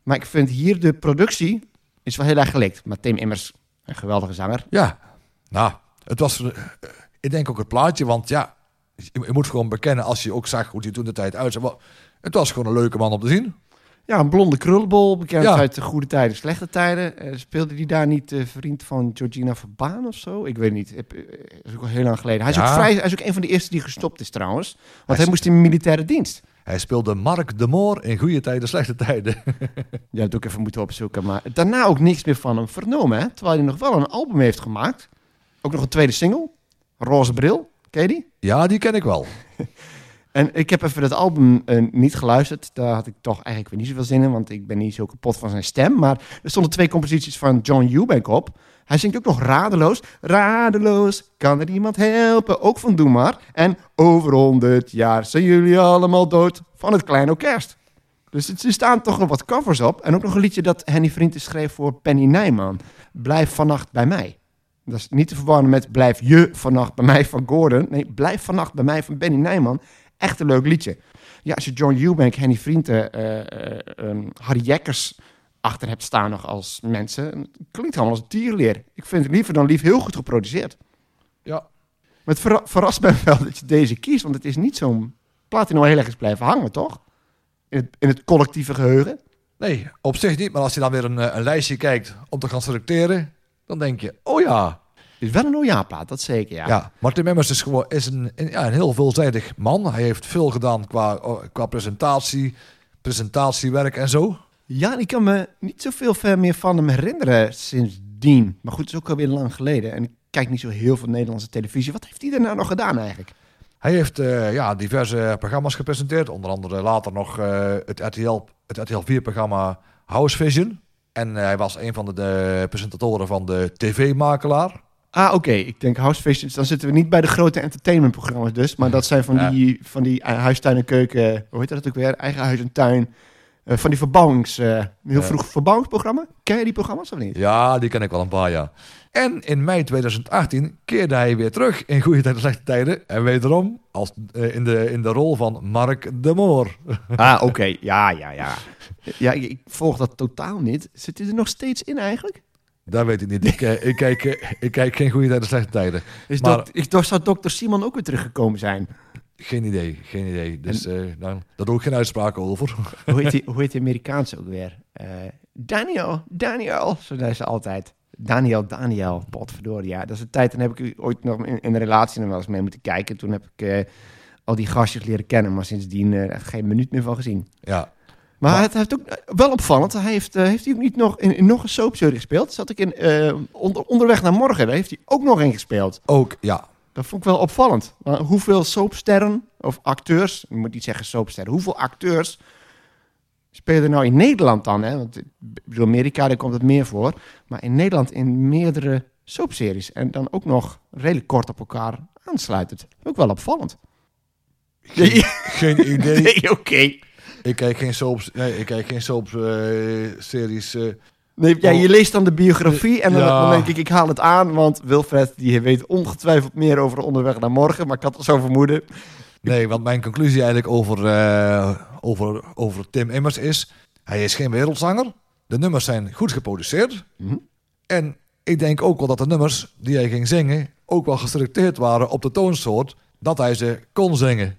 Maar ik vind hier de productie is wel heel erg gelikt. Maar Tim Immers, een geweldige zanger. Ja, nou, het was, eh, ik denk ook het plaatje, want ja, je, je moet gewoon bekennen als je ook zag hoe hij toen de tijd uitzag. Het was gewoon een leuke man om te zien. Ja, een blonde krullenbol, bekend Ja. uit de goede tijden, slechte tijden. Eh, speelde hij daar niet eh, vriend van Georgina Verbaan of zo? Ik weet niet. Heb- eh, is ook al heel lang geleden. Hij is, ook vrij, hij is ook een van de eerste die gestopt is trouwens. Want hij, moest in militaire dienst. Hij speelde Mark de Moor in goede tijden, slechte tijden. Ja, dat doe ik even moeten opzoeken. Maar daarna ook niks meer van hem vernomen. Hè? Terwijl hij nog wel een album heeft gemaakt. Ook nog een tweede single. Roze Bril. Ken je die? ja, die ken ik wel. En ik heb even dat album eh, niet geluisterd. Daar had ik toch eigenlijk weer niet zoveel zin in. Want ik ben niet zo kapot van zijn stem. Maar er stonden twee composities van John Eubank op. Hij zingt ook nog Radeloos. Radeloos, kan er iemand helpen? Ook van Doe Maar. En over honderd jaar zijn jullie allemaal dood van het Kleine Orkest. Dus er staan toch nog wat covers op. En ook nog een liedje dat Henny Vrienden schreef voor Penny Nijman. Blijf vannacht bij mij. Dat is niet te verwarren met Blijf je vannacht bij mij van Gordon. Nee, Blijf vannacht bij mij van Benny Nijman. Echt een leuk liedje. Ja, als je John Eubank, Henny Vrienden, eh, ehm, Harry Jekkers achter hebt staan nog als mensen. het Klinkt allemaal als dierleer. Ik vind het liever dan lief heel goed geproduceerd. Ja. Maar het verra- verrast me wel dat je deze kiest. Want het is niet zo'n nou heel erg is blijven hangen, toch? In het, in het collectieve geheugen. Nee, op zich niet. Maar als je dan weer een, eh, een lijstje kijkt om te gaan selecteren, dan denk je, oh ja. Is wel een OJA-plaat, dat zeker, ja. Ja, Martin Memmers is, gewoon, is een, een- ja, een heel veelzijdig man. Hij heeft veel gedaan qua, oh, qua presentatie, presentatiewerk en zo. Ja, ik kan me niet zoveel ver meer van hem herinneren sindsdien. Maar goed, het is ook alweer lang geleden. En ik kijk niet zo heel veel Nederlandse televisie. Wat heeft hij er nou nog gedaan eigenlijk? Hij heeft eh, ja, diverse programma's gepresenteerd. Onder andere later nog eh, het, RTL, het RTL 4-programma House Vision. En eh, hij was een van de, de presentatoren van de TV-makelaar. Ah, oké. Ik denk House Visions. Dan zitten we niet bij de grote entertainmentprogramma's dus. Maar dat zijn van Ja. die, van die eh, huis, tuin en keuken... Hoe heet dat ook weer? Eigen huis en tuin. Eh, van die verbouwings... eh, heel Ja. vroeg verbouwingsprogramma. Ken je die programma's of niet? Ja, die ken ik wel een paar jaar. En in mei 2018 keerde hij weer terug in goede tijden, slechte tijden. En wederom als, in, de, in de rol van Mark de Moor. Ah, oké. Ja, ja, ja. Ja, ik, ik volg dat totaal niet. Zit hij er nog steeds in eigenlijk? Dat weet ik niet. Ik, eh, ik, kijk, eh, ik kijk geen goede tijden, slechte tijden. Is Maar- dok- ik dacht, zou dokter Simon ook weer teruggekomen zijn? Geen idee, geen idee. Dus eh, nou, daar doe ik geen uitspraken over. hoe, heet die, hoe heet die Amerikaanse ook weer? Eh, Daniel, Daniel, zo zei ze altijd. Daniel, Daniel, potverdorie. Ja, dat is een tijd, dan heb ik ooit nog in, in een relatie nog wel eens mee moeten kijken. Toen heb ik eh, al die gastjes leren kennen, maar sindsdien eh, echt geen minuut meer van gezien. Ja, Maar, het heeft ook eh, wel opvallend. Hij heeft, eh, heeft hij ook niet nog in, in nog een soapserie gespeeld? Zat ik in eh, onder, Onderweg naar Morgen, daar heeft hij ook nog in gespeeld. ook ja. Dat vond ik wel opvallend. Maar hoeveel soapsterren of acteurs, ik moet niet zeggen soapsterren, hoeveel acteurs spelen nou in Nederland dan? Hè? Want bedoel, Amerika, daar komt het meer voor. Maar in Nederland in meerdere soapseries. En dan ook nog redelijk kort op elkaar aansluitend. Ook wel opvallend. Geen idee. nee oké. Ik kijk geen soaps, nee, ik kijk geen soaps eh, series. eh. Nee, ja, je leest dan de biografie en dan, Ja. dan denk ik, ik haal het aan. Want Wilfred, die weet ongetwijfeld meer over onderweg naar morgen. Maar ik had het zo vermoeden. nee, want mijn conclusie eigenlijk over, eh, over, over Tim Immers is... Hij is geen wereldzanger. De nummers zijn goed geproduceerd. Mhm. En ik denk ook wel dat de nummers die hij ging zingen... ook wel geselecteerd waren op de toonsoort dat hij ze kon zingen.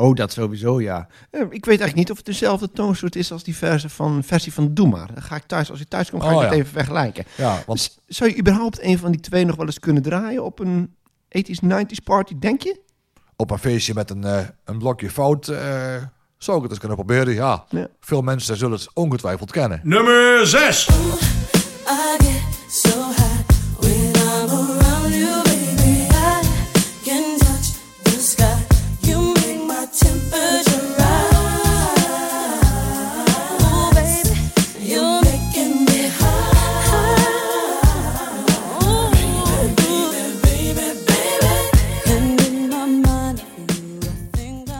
Oh, dat sowieso, ja. Eh, Ik weet eigenlijk niet of het dezelfde toonsoort is als die versie van, versie van Doe Maar. Dan ga ik thuis, als ik thuis kom, ga Oh, ik het ja. even vergelijken. Ja, want Zou je überhaupt een van die twee nog wel eens kunnen draaien op een 80s, 90s party, denk je? op een feestje met een, eh, een blokje fout... eh, zou ik het eens kunnen proberen, ja. Ja. Veel mensen zullen het ongetwijfeld kennen. Nummer 6. I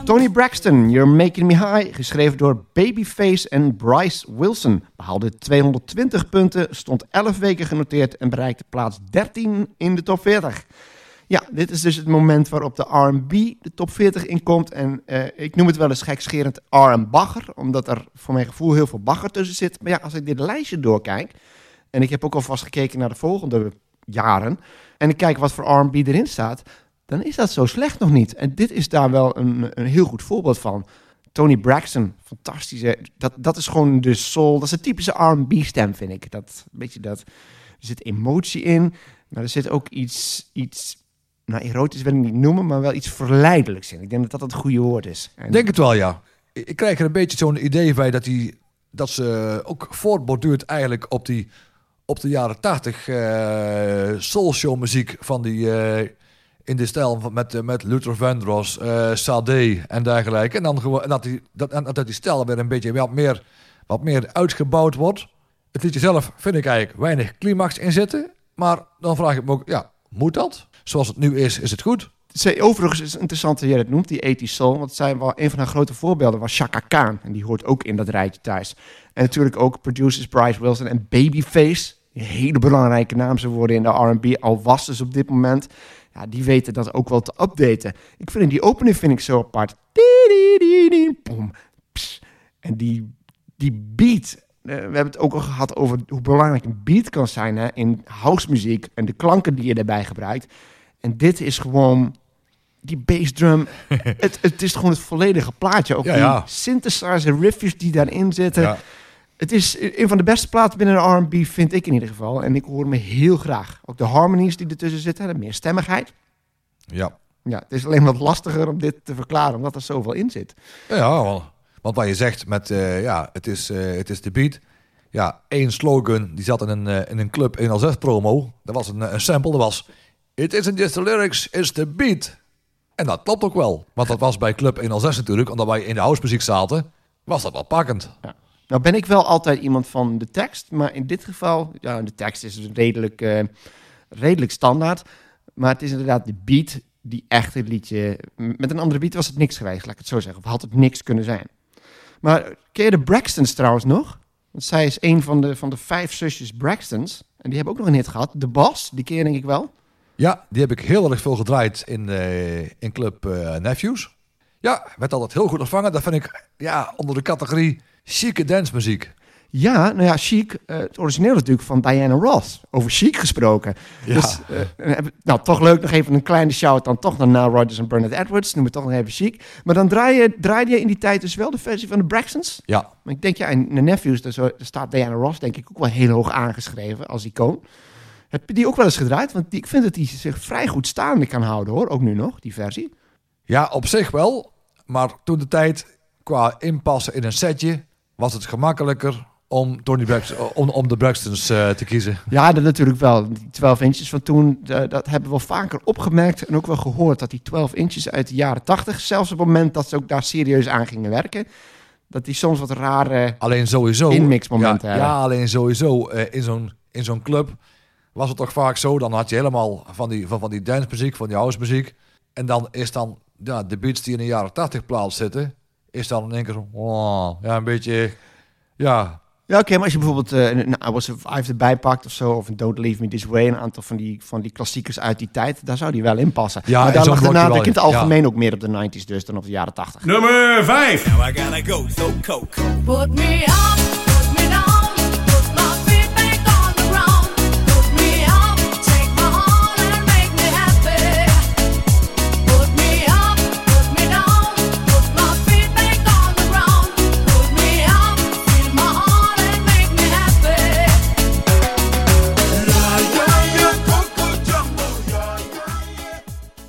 Tony Braxton, You're Making Me High, geschreven door Babyface en Bryce Wilson. Behaalde 220 punten, stond 11 weken genoteerd en bereikte plaats 13 in de top 40. Ja, dit is dus het moment waarop de R&B de top 40 inkomt. En eh, ik noem het wel eens gekscherend R&Bagger, omdat er voor mijn gevoel heel veel bagger tussen zit. Maar ja, als ik dit lijstje doorkijk, en ik heb ook alvast gekeken naar de volgende jaren, en ik kijk wat voor R&B erin staat, dan is dat zo slecht nog niet. En dit is daar wel een, een heel goed voorbeeld van. Tony Braxton, fantastische. Dat, dat is gewoon de soul. Dat is een typische R&B-stem, vind ik. Dat, weet je, dat, er zit emotie in, maar er zit ook iets, iets nou, erotisch wil ik niet noemen, maar wel iets verleidelijks in. Ik denk dat dat het goede woord is. Denk het wel, ja. ik krijg er een beetje zo'n idee bij dat, die, dat ze ook voortborduurt eigenlijk op, die, op de jaren tachtig eh soulshow muziek van die... eh, in de stijl met, eh, met Luther Vandross, eh Sade en dergelijke. En, dan gewoon, dat, die, dat, dat die stijl weer een beetje wat meer, wat meer uitgebouwd wordt. Het liedje zelf vind ik eigenlijk weinig climax in zitten. Maar dan vraag ik me ook, ja, moet dat? Zoals het nu is, is het goed? Overigens is het interessant dat jij het noemt, die 80 Soul. Want zij wel, een van haar grote voorbeelden was Chaka Khan. En die hoort ook in dat rijtje thuis. En natuurlijk ook producers Bryce Wilson en Babyface. Die hele belangrijke naam ze worden in de R&B. Al was dus op dit moment. Ja, die weten dat ook wel te updaten. Ik vind die opening vind ik zo apart. En die, die beat. eh, we hebben het ook al gehad over hoe belangrijk een beat kan zijn hè, in housemuziek. En de klanken die je daarbij gebruikt. En dit is gewoon die bassdrum. het, het is gewoon het volledige plaatje. Ook Ja, die ja. synthesizer riffjes die daarin zitten. Ja. Het is een van de beste platen binnen de R&B, vind ik in ieder geval. En ik hoor me heel graag. Ook de harmonies die ertussen zitten, de meerstemmigheid. Ja. Ja, het is alleen wat lastiger om dit te verklaren, omdat er zoveel in zit. Ja, wel. want wat je zegt met, eh, ja, het is, eh, het is de beat. Ja, één slogan, die zat in een, eh, in een club 106 promo. Dat was een, een sample, dat was... It isn't just the lyrics, it's the beat. En dat klopt ook wel. Want dat was bij Club 106 natuurlijk, omdat wij in de housemuziek zaten, was dat wel pakkend. Nou ben ik wel altijd iemand van de tekst, maar in dit geval, ja, de tekst is redelijk, eh, redelijk standaard. Maar het is inderdaad de beat die echt het liedje... Met een andere beat was het niks geweest, laat ik het zo zeggen. Of had het niks kunnen zijn. Maar ken de Braxtons trouwens nog? Want zij is een van de, van de vijf zusjes Braxtons. En die hebben ook nog een hit gehad. De Boss, die je denk ik wel. Ja, die heb ik heel erg veel gedraaid in, eh, in Club eh, Nephews. Ja, werd altijd heel goed ontvangen. Dat vind ik ja, onder de categorie chique dancemuziek. Ja, nou ja, Chic, eh, het origineel natuurlijk van Diana Ross. Over Chic gesproken. Ja. Dus, heb- nou, toch leuk nog even een kleine shout dan toch naar Nile Rodgers en Bernard Edwards. Noem het toch nog even Chic. Maar dan draai je, draaide je in die tijd dus wel de versie van de Braxtons. Ja, Maar ik denk, ja, in de Nephews, daar, zo, daar staat Diana Ross denk ik ook wel heel hoog aangeschreven als icoon. Heb je die ook wel eens gedraaid? Want die, ik vind dat die zich vrij goed staande kan houden hoor, ook nu nog, die versie. Ja, op zich wel. Maar toen de tijd qua inpassen in een setje was het gemakkelijker om, Tony Brax- om, om de Braxtons eh, te kiezen. Ja, dat natuurlijk wel. Die 12 inches van toen, eh, dat hebben we wel vaker opgemerkt en ook wel gehoord. Dat die 12 inches uit de jaren 80, zelfs op het moment dat ze ook daar serieus aan gingen werken, dat die soms wat rare... Alleen sowieso. Inmixmomenten ja, hebben. ja, alleen sowieso eh, in zo'n in zo'n club was het toch vaak zo. Dan had je helemaal van die, van, van die dancemuziek, van die housemuziek. En dan is dan ja, de beats die in de jaren 80 plaats zitten, is dan in één keer zo, oh, ja, een beetje, ja, Ja, oké, maar als je bijvoorbeeld eh, een I Was Survived erbij pakt of zo, of een Don't Leave Me This Way, een aantal van die, van die klassiekers uit die tijd, daar zou die wel in passen. Ja, maar daar lag de nadruk in het algemeen ook meer op de 90s dus dan op de jaren 80. Nummer 5. Now I gotta go, so coke. Put me up,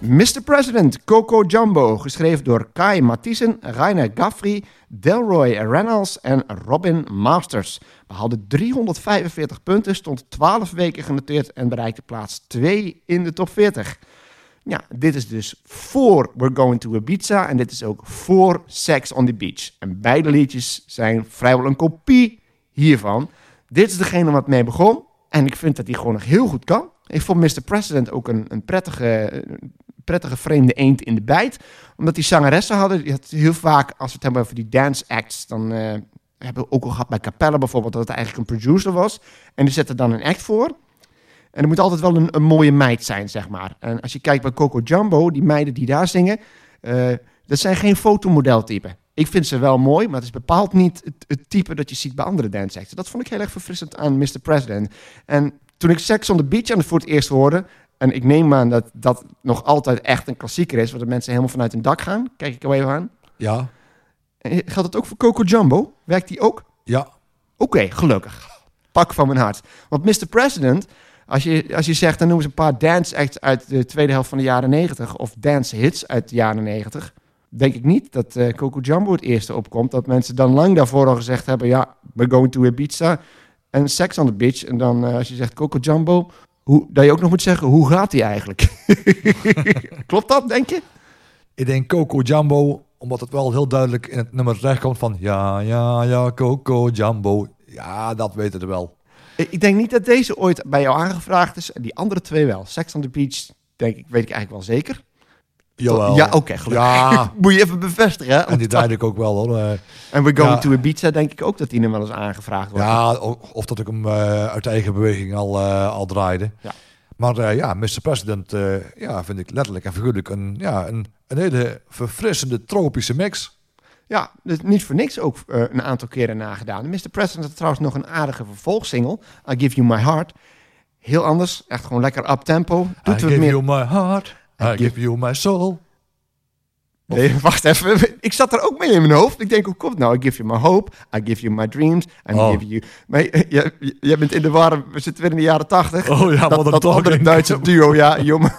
Mr. President, Coco Jumbo, geschreven door Kai Mathiesen, Rainer Gaffrey, Delroy Reynolds en Robin Masters. Behaalde 345 punten, stond 12 weken genoteerd en bereikte plaats 2 in de top 40. Ja, dit is dus voor We're Going to Ibiza en dit is ook voor Sex on the Beach. En beide liedjes zijn vrijwel een kopie hiervan. Dit is degene wat mee begon en ik vind dat hij gewoon nog heel goed kan. Ik vond Mr. President ook een, een prettige, prettige vreemde eend in de bijt. Omdat die zangeressen hadden, die had heel vaak, als we het hebben over die dance acts, dan eh, hebben we ook al gehad bij Capella bijvoorbeeld, dat het eigenlijk een producer was. En die zette dan een act voor. En er moet altijd wel een, een mooie meid zijn, zeg maar. En als je kijkt bij Coco Jumbo, die meiden die daar zingen, eh, dat zijn geen fotomodeltypen. Ik vind ze wel mooi, maar het is bepaald niet het, type dat je ziet bij andere dance acts. Dat vond ik heel erg verfrissend aan Mr. President. En toen ik Sex on the Beach aan het voor het eerst hoorde, en ik neem aan dat dat nog altijd echt een klassieker is, waar de mensen helemaal vanuit hun dak gaan, kijk ik er even aan. ja, En geldt het ook voor Coco Jumbo? Werkt die ook? ja, Oké, gelukkig. Pak van mijn hart. Want Mr. President, als je, als je zegt, dan noemen ze een paar dance acts uit de tweede helft van de jaren 90 of dance hits uit de jaren 90. denk ik niet dat eh, Coco Jumbo het eerste opkomt. Dat mensen dan lang daarvoor al gezegd hebben, ja, we're going to Ibiza en Sex on the Beach. En dan eh, als je zegt Coco Jumbo, hoe, dat je ook nog moet zeggen, hoe gaat die eigenlijk? Klopt dat, denk je? Ik denk Coco Jumbo, omdat het wel heel duidelijk in het nummer terecht komt van... Ja, ja, ja, Coco Jumbo. Ja, dat weten we wel. Ik ik denk niet dat deze ooit bij jou aangevraagd is. En die andere twee wel. Sex on the Beach, denk ik, weet ik eigenlijk wel zeker. Jawel. Ja, oké, gelukkig. Ja, Moet je even bevestigen, hè? en die duid ik ook wel hoor. En We're Going Ja. to Ibiza, denk ik ook dat die hem wel eens aangevraagd wordt. Ja, of dat ik hem eh, uit eigen beweging al, eh, al draaide. Ja. Maar eh, ja, Mr. President ja, vind ik letterlijk en figuurlijk een, ja, een, een hele verfrissende tropische mix. Ja, dus niet voor niks ook een aantal keren nagedaan. Mr. President had trouwens nog een aardige vervolgsingle. I Give You My Heart. Heel anders, echt gewoon lekker up-tempo. I give meer... you my heart, I, give- you my soul. Nee, wacht even. Ik zat er ook mee in mijn hoofd. Ik denk, hoe komt het nou? I give you my hope, I give you my dreams, I Oh. give you... Maar jij- jij bent in de war, we zitten weer in de jaren tachtig. Oh ja, dat, wat een dat andere. Duitse duo, ja. You're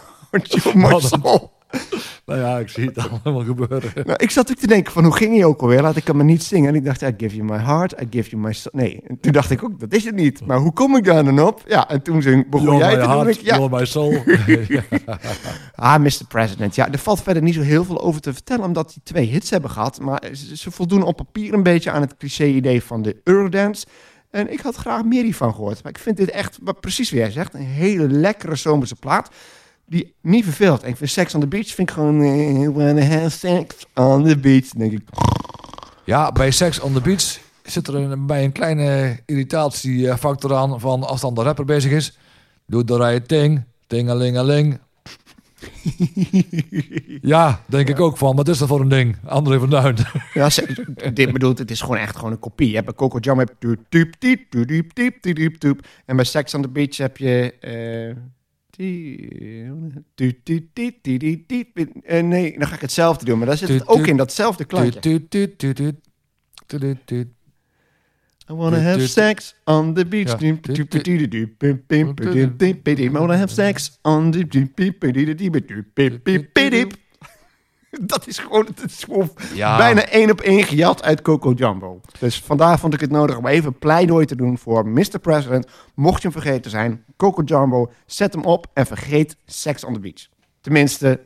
my, soul. Nou ja, ik zie het allemaal gebeuren. Nou, ik zat ook te denken van, hoe ging hij ook alweer? Laat ik hem maar niet zingen. En ik dacht, I give you my heart, I give you my soul. Nee, en toen dacht ik ook, dat is het niet. Maar hoe kom ik daar dan op? Ja, en toen zing, begon You're jij te doen. Ik, ja, you're my soul. ah, Mr. President. Ja, er valt verder niet zo heel veel over te vertellen, omdat die twee hits hebben gehad. Maar ze, ze voldoen op papier een beetje aan het cliché-idee van de Eurodance. En ik had graag meer hiervan gehoord. Maar ik vind dit echt, wat precies wat jij zegt, een hele lekkere zomerse plaat. Die niet verveelt. En ik vind Sex on the Beach vind ik gewoon... eh, wanna have sex on the beach. Denk ik, Ja, bij Sex on the Beach zit er een, bij een kleine irritatiefactor aan van als dan de rapper bezig is. Doe de right thing, tingelingeling. ja, denk ik ook van. Wat is dat voor een ding? André van Duin. Ja, ze- dit bedoelt, het is gewoon echt gewoon een kopie. Je hebt bij Coco Jam heb je. En bij Sex on the Beach heb je... eh, Nee, dan ga ik hetzelfde doen, maar daar zit het ook in, datzelfde klankje. I wanna have sex on the beach. I wanna have sex on the beach. Dat is gewoon, het is gewoon Ja. bijna één op één gejat uit Coco Jumbo. Dus vandaar vond ik het nodig om even pleidooi te doen voor Mr. President. Mocht je hem vergeten zijn, Coco Jumbo, zet hem op en vergeet Sex on the Beach. Tenminste,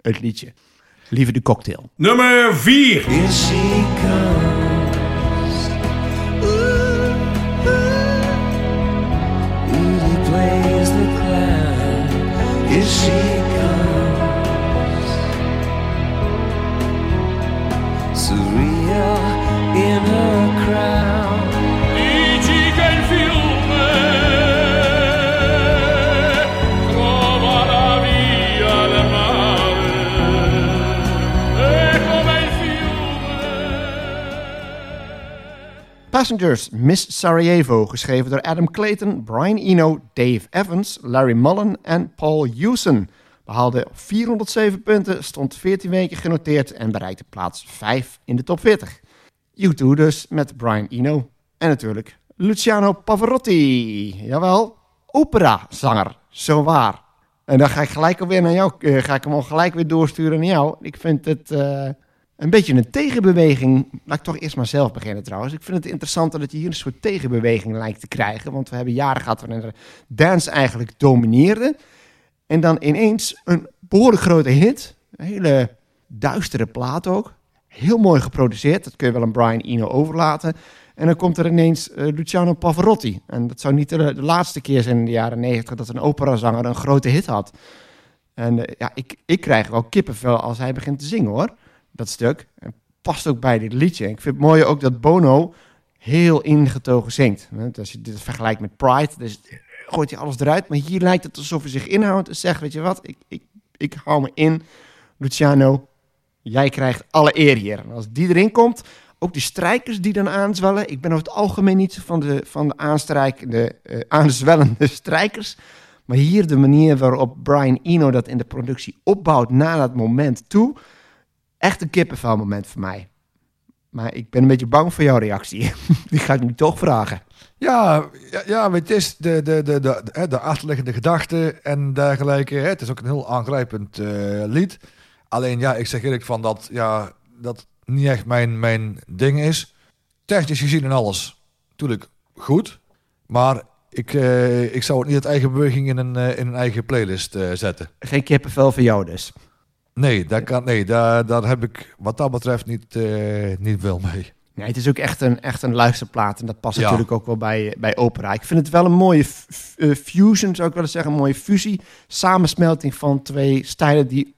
het liedje. Liever de cocktail. Nummer 4. Passengers, Miss Sarajevo, geschreven door Adam Clayton, Brian Eno, Dave Evans, Larry Mullen en Paul Hewson. Behaalde 407 punten, stond 14 weken genoteerd en bereikte plaats 5 in de top 40. U2 dus met Brian Eno. En natuurlijk Luciano Pavarotti. Jawel, operazanger, zo waar. En dan ga ik gelijk alweer naar jou, eh, ga ik hem al gelijk weer doorsturen naar jou. Ik vind het eh, een beetje een tegenbeweging. Laat ik toch eerst maar zelf beginnen trouwens. Ik vind het interessant dat je hier een soort tegenbeweging lijkt te krijgen. Want we hebben jaren gehad waarin de dance eigenlijk domineerde. En dan ineens een behoorlijk grote hit. Een hele duistere plaat ook. Heel mooi geproduceerd. Dat kun je wel aan Brian Eno overlaten. En dan komt er ineens eh, Luciano Pavarotti. En dat zou niet de, laatste keer zijn in de jaren negentig dat een operazanger een grote hit had. En eh, ja, ik, ik krijg wel kippenvel als hij begint te zingen hoor. Dat stuk. Past ook bij dit liedje. Ik vind het mooi ook dat Bono heel ingetogen zingt. Als je dit vergelijkt met Pride, dus gooit hij alles eruit. Maar hier lijkt het alsof hij zich inhoudt en zegt, weet je wat, ik, ik, ik hou me in. Luciano, jij krijgt alle eer hier. En als die erin komt, ook die strijkers die dan aanzwellen. Ik ben over het algemeen niet van de, van de aanstrijkende, eh, aanzwellende strijkers. Maar hier de manier waarop Brian Eno dat in de productie opbouwt naar dat moment toe. Echt een kippenvel moment voor mij. Maar ik ben een beetje bang voor jouw reactie. Die ga ik nu toch vragen. Ja, ja, het is de, de, de, de, de, de achterliggende gedachten en dergelijke. Het is ook een heel aangrijpend eh, lied. Alleen ja, ik zeg eerlijk van dat ja, dat niet echt mijn, mijn ding is. Technisch gezien en alles, natuurlijk goed. Maar ik, eh, ik zou het niet uit eigen beweging in een, eh, in een eigen playlist zetten. Geen kippenvel voor jou dus. Nee, daar, kan, nee daar, daar heb ik wat dat betreft niet, eh, niet veel mee. Nee, het is ook echt een, echt een luisterplaat. En dat past Ja. natuurlijk ook wel bij, bij opera. Ik vind het wel een mooie eh, fusion, zou ik willen zeggen. Een mooie fusie. Samensmelting van twee stijlen die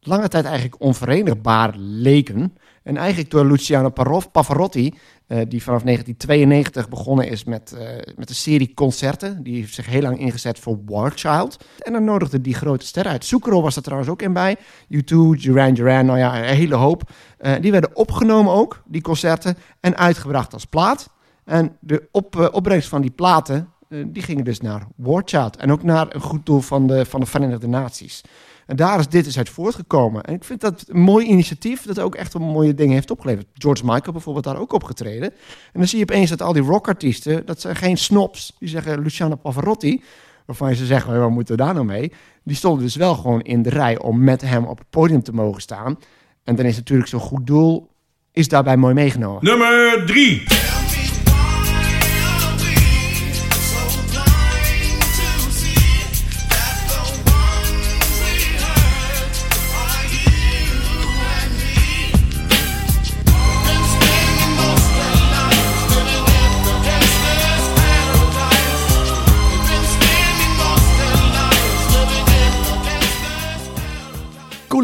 lange tijd eigenlijk onverenigbaar leken. En eigenlijk door Luciano Pavarotti, eh, die vanaf 1992 begonnen is met, eh, met een serie concerten. Die heeft zich heel lang ingezet voor War Child. En dan nodigde die grote sterren uit. Zucchero was er trouwens ook in bij. U2, Duran Duran, nou ja, een hele hoop. Eh, die werden opgenomen ook, die concerten, en uitgebracht als plaat. En de op, opbrengst van die platen, die gingen dus naar War Child. En ook naar een goed doel van de, van de Verenigde Naties. En daar is dit dus uit voortgekomen. En ik vind dat een mooi initiatief, dat ook echt wel mooie dingen heeft opgeleverd. George Michael bijvoorbeeld daar ook opgetreden. En dan zie je opeens dat al die rockartiesten, dat zijn geen snobs. Die zeggen Luciano Pavarotti, waarvan ze zeggen, wat moeten we daar nou mee? Die stonden dus wel gewoon in de rij om met hem op het podium te mogen staan. En dan is natuurlijk zo'n goed doel, is daarbij mooi meegenomen. Nummer 3.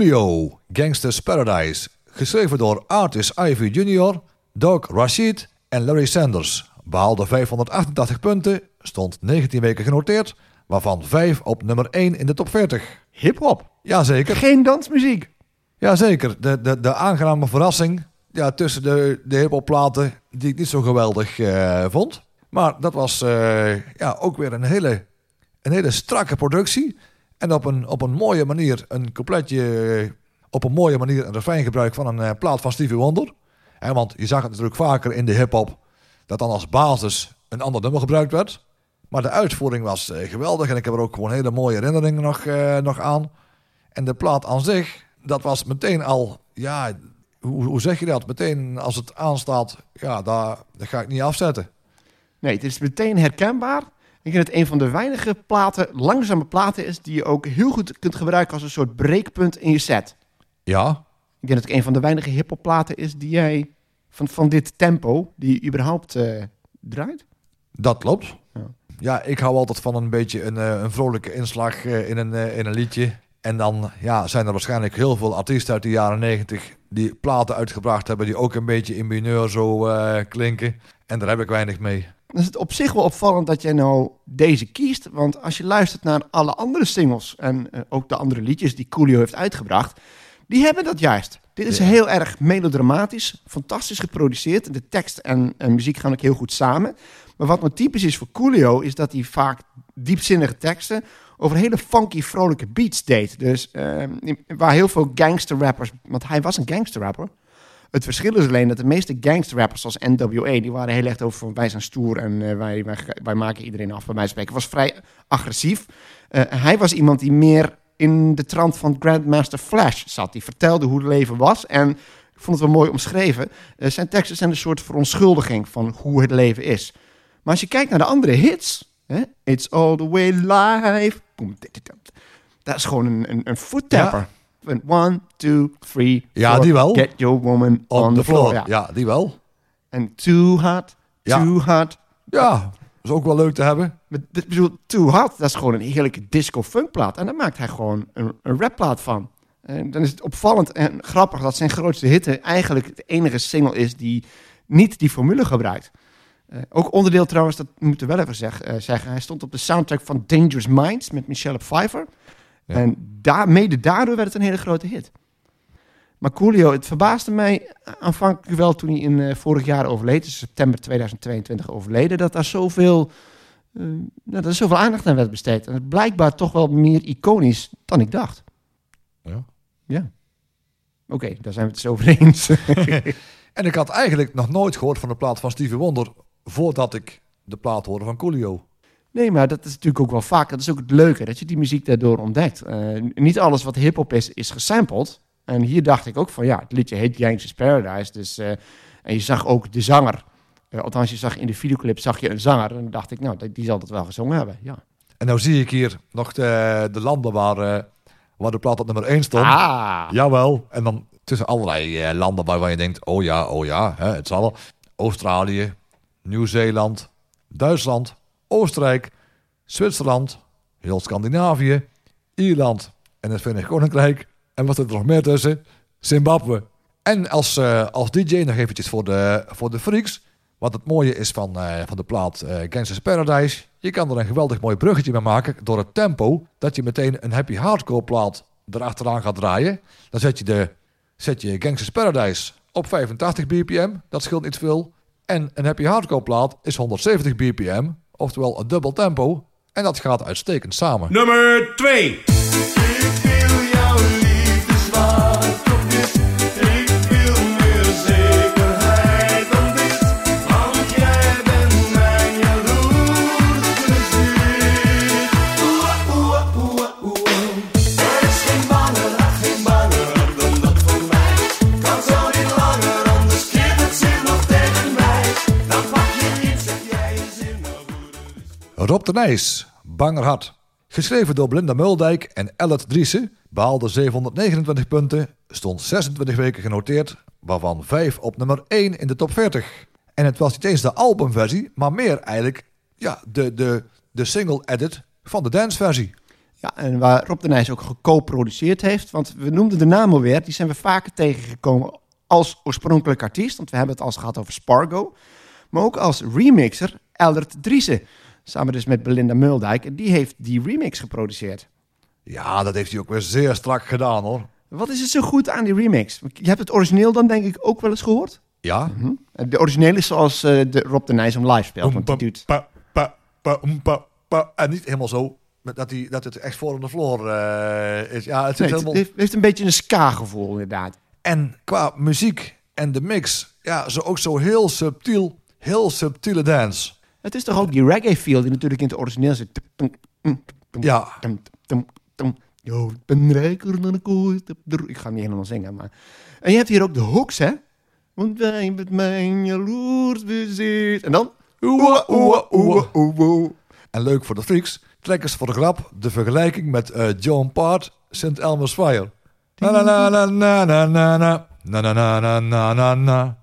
Coolio, Gangster's Paradise. Geschreven door Artis Ivy Jr., Doug Rashid en Larry Sanders. Behaalde 588 punten, stond 19 weken genoteerd, waarvan 5 op nummer 1 in de top 40. Hip-hop. Jazeker, Geen dansmuziek. jazeker. De, de, de aangename verrassing ja, tussen de, de hiphopplaten die ik niet zo geweldig eh, vond. Maar dat was eh, ja, ook weer een hele, een hele strakke productie. En op een, op een mooie manier een coupletje, eh, op een mooie manier een refreingebruik van een eh, plaat van Stevie Wonder. Hè, want je zag het natuurlijk vaker in de hip-hop dat dan als basis een ander nummer gebruikt werd. Maar de uitvoering was eh, geweldig en ik heb er ook gewoon hele mooie herinneringen nog, eh, nog aan. En de plaat aan zich, dat was meteen al, ja, hoe, hoe zeg je dat? Meteen als het aanstaat, ja, daar, ga ik niet afzetten. Nee, het is meteen herkenbaar. Ik denk dat het een van de weinige platen, langzame platen is, die je ook heel goed kunt gebruiken als een soort breekpunt in je set. Ja, Ik denk dat het een van de weinige hip-hop platen is die jij van, van dit tempo, die je überhaupt eh, draait. dat klopt. Ja. Ja. ik hou altijd van een beetje een, eh, een vrolijke inslag eh, in, een, in een liedje. En dan ja, zijn er waarschijnlijk heel veel artiesten uit de jaren negentig die platen uitgebracht hebben die ook een beetje in mineur zo klinken. En daar heb ik weinig mee. Dan is het op zich wel opvallend dat jij nou deze kiest. Want als je luistert naar alle andere singles en eh, ook de andere liedjes die Coolio heeft uitgebracht, die hebben dat juist. Dit is Ja. heel erg melodramatisch, fantastisch geproduceerd. De tekst en, en muziek gaan ook heel goed samen. Maar wat nou typisch is voor Coolio, is dat hij vaak diepzinnige teksten over hele funky, vrolijke beats deed. Dus eh, waar heel veel gangster rappers, want hij was een gangster rapper. Het verschil is alleen dat de meeste gangsterrappers zoals NWA, die waren heel erg over van wij zijn stoer en eh, wij, wij, wij maken iedereen af, bij mij spreken. Was vrij agressief. Eh, hij was iemand die meer in de trant van Grandmaster Flash zat. Die vertelde hoe het leven was en ik vond het wel mooi omschreven. Eh, zijn teksten zijn een soort verontschuldiging van hoe het leven is. Maar als je kijkt naar de andere hits, hè, It's All The Way dit, dat is gewoon een, een, een foottapper. Een One, two, three, Ja, four, die wel. Get your woman On, the floor. Ja. Ja. die wel. En too hot, Ja. too hot. Ja, is ook wel leuk te hebben. Bedoel, too hot, dat is gewoon een heerlijke disco-funkplaat. En daar maakt hij gewoon een, een rapplaat van. En dan is het opvallend en grappig dat zijn grootste hitte eigenlijk de enige single is die niet die formule gebruikt. Eh, ook onderdeel trouwens, dat moeten we wel even zeg, eh, zeggen. Hij stond op de soundtrack van Dangerous Minds met Michelle Pfeiffer. Ja. En daar, mede daardoor werd het een hele grote hit. Maar Coolio, het verbaasde mij aanvankelijk wel toen hij in eh, vorig jaar overleed, dus september 2022 overleden, dat daar zoveel, eh, nou, dat er zoveel aandacht aan werd besteed. En het is blijkbaar toch wel meer iconisch dan ik dacht. Ja. Ja. Oké, daar zijn we het dus over eens. En ik had eigenlijk nog nooit gehoord van de plaat van Stevie Wonder voordat ik de plaat hoorde van Coolio. Nee, maar dat is natuurlijk ook wel vaak. Dat is ook het leuke, dat je die muziek daardoor ontdekt. Eh, niet alles wat hip-hop is, is gesampled. En hier dacht ik ook van, ja, het liedje heet Gangsta's Paradise. Dus, eh, en je zag ook de zanger. Eh, althans, je zag in de videoclip zag je een zanger. En dan dacht ik, nou, die- die zal dat wel gezongen hebben. Ja. En nou zie ik hier nog de, de landen waar, waar de plaat op nummer 1 stond. Ah, Jawel. En dan tussen allerlei landen waarvan je denkt, oh ja, oh ja, hè, het zal wel. Australië, Nieuw-Zeeland, Duitsland, Oostenrijk, Zwitserland, heel Scandinavië, Ierland en het Verenigd Koninkrijk. En wat er nog meer tussen? Zimbabwe. En als, eh, als DJ nog eventjes voor de, voor de freaks. Wat het mooie is van, eh, van de plaat eh Gangsta's Paradise. Je kan er een geweldig mooi bruggetje mee maken door het tempo. Dat je meteen een happy hardcore plaat erachteraan gaat draaien. Dan zet je, de, zet je Gangsta's Paradise op 85 bpm. Dat scheelt niet veel. En een happy hardcore plaat is 170 bpm. Oftewel een dubbel tempo. En dat gaat uitstekend samen. Nummer 2. Rob de Nijs, Banger Hart. Geschreven door Belinda Muldijk en Ellet Driessen. Behaalde 729 punten, stond 26 weken genoteerd, waarvan 5 op nummer 1 in de top 40. En het was niet eens de albumversie, maar meer eigenlijk ja, de, de, de single-edit van de danceversie. Ja, en waar Rob de Nijs ook geco-produceerd heeft. Want we noemden de naam alweer. Die zijn we vaker tegengekomen als oorspronkelijk artiest. Want we hebben het al eens gehad over Spargo. Maar ook als remixer Eldert Driessen. Samen dus met Belinda Muldijk. En die heeft die remix geproduceerd. Ja, dat heeft hij ook weer zeer strak gedaan hoor. Wat is er zo goed aan die remix? Je hebt het origineel dan denk ik ook wel eens gehoord. Ja, De origineel is zoals eh, de Rob de Nijs hem live speelt. Want die doet... Pa, pa, pa, pa, pa. En niet helemaal zo dat, hij, dat het echt voor on the floor eh, is. Ja, het Nee, het helemaal... heeft, heeft een beetje een ska-gevoel inderdaad. En qua muziek en de mix, ja, zo ook zo heel subtiel, heel subtiele dance. Het is toch ook die reggae feel die natuurlijk in het origineel zit. Ja. Yo, ik ben rijker dan ik ooit Ik ga niet helemaal zingen, maar... En je hebt hier ook de hooks, hè? Want wij met mijn jaloers bezit. En dan... En leuk voor de freaks, trekkers voor de grap, de vergelijking met eh, John Part, St. Elmo's Fire. Na na na na na na na na na na na na na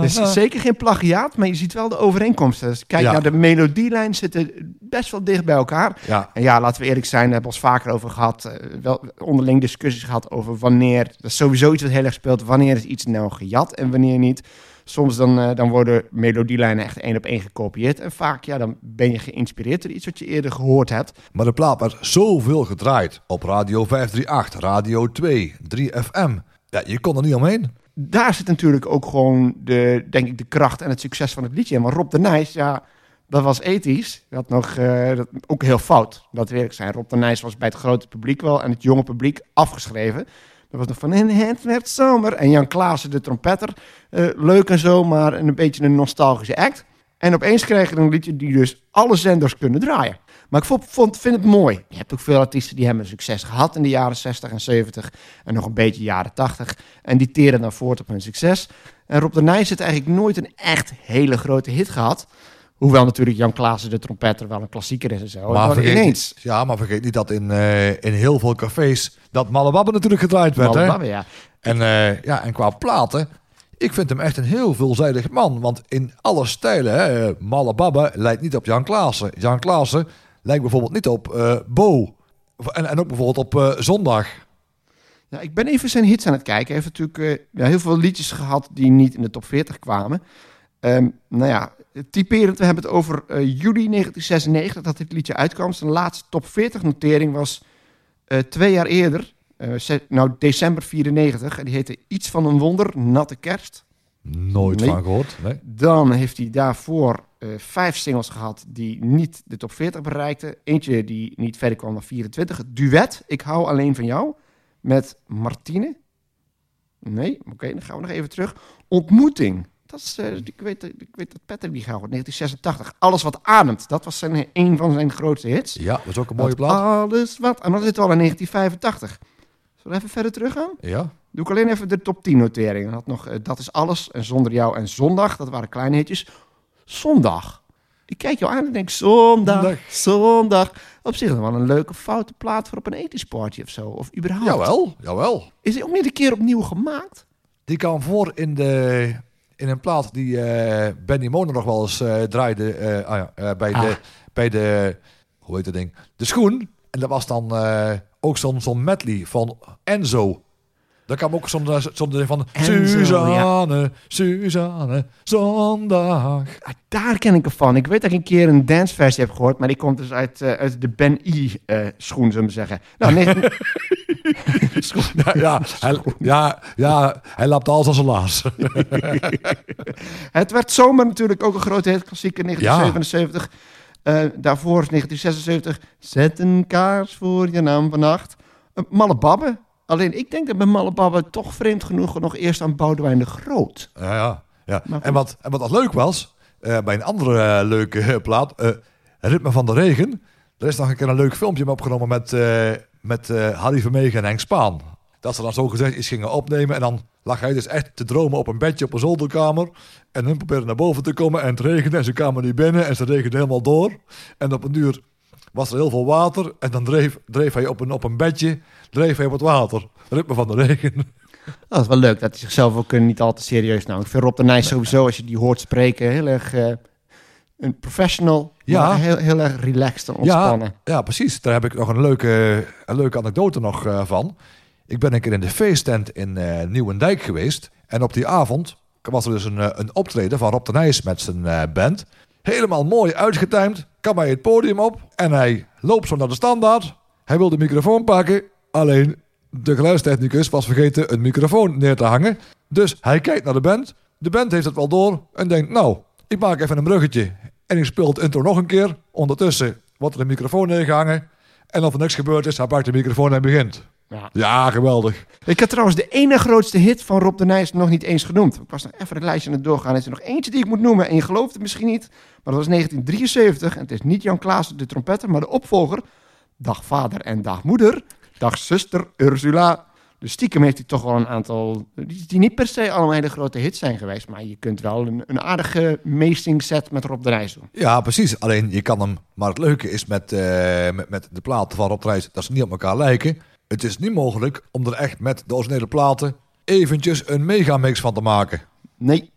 het is zeker geen plagiaat, maar je ziet wel de overeenkomsten. Kijk ja. naar de melodielijn, zitten best wel dicht bij elkaar. Ja. En ja, laten we eerlijk zijn, we hebben ons vaker over gehad. Wel onderling discussies gehad over wanneer... Dat sowieso iets wat heel erg speelt. Wanneer is iets nou gejat en wanneer niet? Soms dan, dan worden melodielijnen echt één op één gekopieerd. En vaak ja, dan ben je geïnspireerd door iets wat je eerder gehoord hebt. Maar de plaat werd zoveel gedraaid. Op Radio 538, Radio 2, 3FM, ja, je kon er niet omheen. Daar zit natuurlijk ook gewoon de, denk ik, de kracht en het succes van het liedje in. Maar Rob de Nijs, ja, dat was ethisch. Dat nog eh, dat, ook heel fout. Dat ik zijn. Rob de Nijs was bij het grote publiek wel en het jonge publiek afgeschreven. Dat was nog van in het werd zomer. En Jan Klaassen, de trompetter. eh, leuk en zo, maar een beetje een nostalgische act. En opeens kregen we een liedje die dus alle zenders kunnen draaien. Maar ik vond, vond, vind het mooi. Je hebt ook veel artiesten die hebben succes gehad in de jaren 60 en 70. En nog een beetje jaren 80. En die teren dan voort op hun succes. En Rob de Nijs heeft eigenlijk nooit een echt hele grote hit gehad. Hoewel natuurlijk Jan Klaassen, de trompetter, wel een klassieker is en zo. Maar vergeet ineens... Niet, ja, maar vergeet niet dat in, eh, in heel veel cafés dat Malababbe natuurlijk gedraaid werd. Hè? Malababbe, ja. En, eh, ja, en qua platen, ik vind hem echt een heel veelzijdig man. Want in alle stijlen, hè, Malababbe lijkt niet op Jan Klaassen. Jan Klaassen lijkt bijvoorbeeld niet op eh, Bo. En, ook bijvoorbeeld op eh, Zondag. Ik ben even zijn hits aan het kijken. Hij heeft natuurlijk eh, heel veel liedjes gehad die niet in de top 40 kwamen. Ehm, nou ja, typerend, we hebben het over juli 1996 dat dit liedje uitkwam. Zijn laatste top 40 notering was twee jaar eerder, nou december 94. En die heette Iets van een Wonder, Natte Kerst. Nooit Nee. van gehoord. Nee. Dan heeft hij daarvoor eh, vijf singles gehad die niet de top 40 bereikten. Eentje die niet verder kwam dan 24. Het duet, Ik hou alleen van jou, met Martine. Nee, oké, dan gaan we nog even terug. Ontmoeting, Dat is, eh, ik, weet, ik weet dat Patrick die gaat 1986. Alles wat ademt. Dat was zijn, een van zijn grootste hits. Ja, dat is ook een mooie Dat plaat. Alles wat... En dan zitten we al in 1985. Zullen we even verder teruggaan? Ja. Doe ik alleen even de top 10 noteringen. Had nog eh, Dat is alles en Zonder jou en Zondag. Dat waren kleine hitjes. Zondag. Ik kijk jou aan en denk zondag, Zondag. zondag. Op zich wel een leuke foute plaat voor op een ethisch party of zo. Of überhaupt. Jawel, jawel. Is die ook niet een keer opnieuw gemaakt? Die kwam voor in, de, in een plaat die eh, Benny Mono nog wel eens eh, draaide ah bij, Ah. de, bij de, hoe heet dat ding? De schoen. En dat was dan ook zo'n zo'n medley van Enzo. Daar kwam ook zo'n eh, ding van Suzanne, Suzanne, zondag. Ah, daar ken ik hem van. Ik weet dat ik een keer een danceversie heb gehoord. Maar die komt dus uit, eh, uit de Ben E eh, schoen, zullen we zeggen. Nou, nee, schoen. Ja, ja, hij, ja, ja, hij lapt alles als een laas. Het werd zomer natuurlijk ook een grote hit, klassiek in 1977. Eh, daarvoor is 1976. Zet een kaars voor je naam vannacht. Uh, Malle Babbe. Alleen ik denk dat bij Malle Babbe toch vreemd genoeg nog eerst aan Boudewijn de Groot. Ja, ja. ja. Maar En, wat, en wat dat leuk was, eh, bij een andere eh, leuke eh, plaat, Ritme van de Regen, er is nog een keer een leuk filmpje opgenomen met, met Harry Vermegen en Henk Spaan. Dat ze dan zo gezegd iets gingen opnemen en dan lag hij dus echt te dromen op een bedje op een zolderkamer. En hun probeerden naar boven te komen en het regende en ze kwamen niet binnen en ze regende helemaal door. En op een duur was er heel veel water en dan dreef, dreef hij op een, op een bedje, dreef hij op het water. Ritme van de Regen. Dat is wel leuk dat hij zichzelf ook eh, niet al te serieus nam. Ik vind Rob de Nijs sowieso, als je die hoort spreken, heel erg eh, een professional. Ja. heel, heel erg relaxed en ontspannen. Ja, ja, precies. Daar heb ik nog een leuke, een leuke anekdote nog eh, van. Ik ben een keer in de feesttent in Nieuwendijk geweest. En op die avond was er dus een, een optreden van Rob de Nijs met zijn band. Helemaal mooi uitgetimed. Kan bij het podium op. En hij loopt zo naar de standaard. Hij wil de microfoon pakken. Alleen de geluidstechnicus was vergeten een microfoon neer te hangen. Dus hij kijkt naar de band. De band heeft het wel door. En denkt, nou, ik maak even een bruggetje. En ik speel het intro nog een keer. Ondertussen wordt er een microfoon neergehangen. En of er niks gebeurd is, hij pakt de microfoon en begint. Ja. Ja, geweldig. Ik had trouwens de ene grootste hit van Rob de Nijs nog niet eens genoemd. Ik was nog even het lijstje aan het doorgaan. Er is er nog eentje die ik moet noemen. En je gelooft het misschien niet. Maar dat was 1973. En het is niet Jan Klaassen de trompetter, maar de opvolger. Dag vader en dag moeder. Dag zuster Ursula. Dus stiekem heeft hij toch wel een aantal... Die, die niet per se allemaal hele grote hits zijn geweest. Maar je kunt wel een, een aardige meesting set met Rob de Nijs doen. Ja, precies. Alleen je kan hem. Maar het leuke is met, eh, met, met de platen van Rob de Nijs dat ze niet op elkaar lijken. Het is niet mogelijk om er echt met de originele platen eventjes een megamix van te maken. Nee.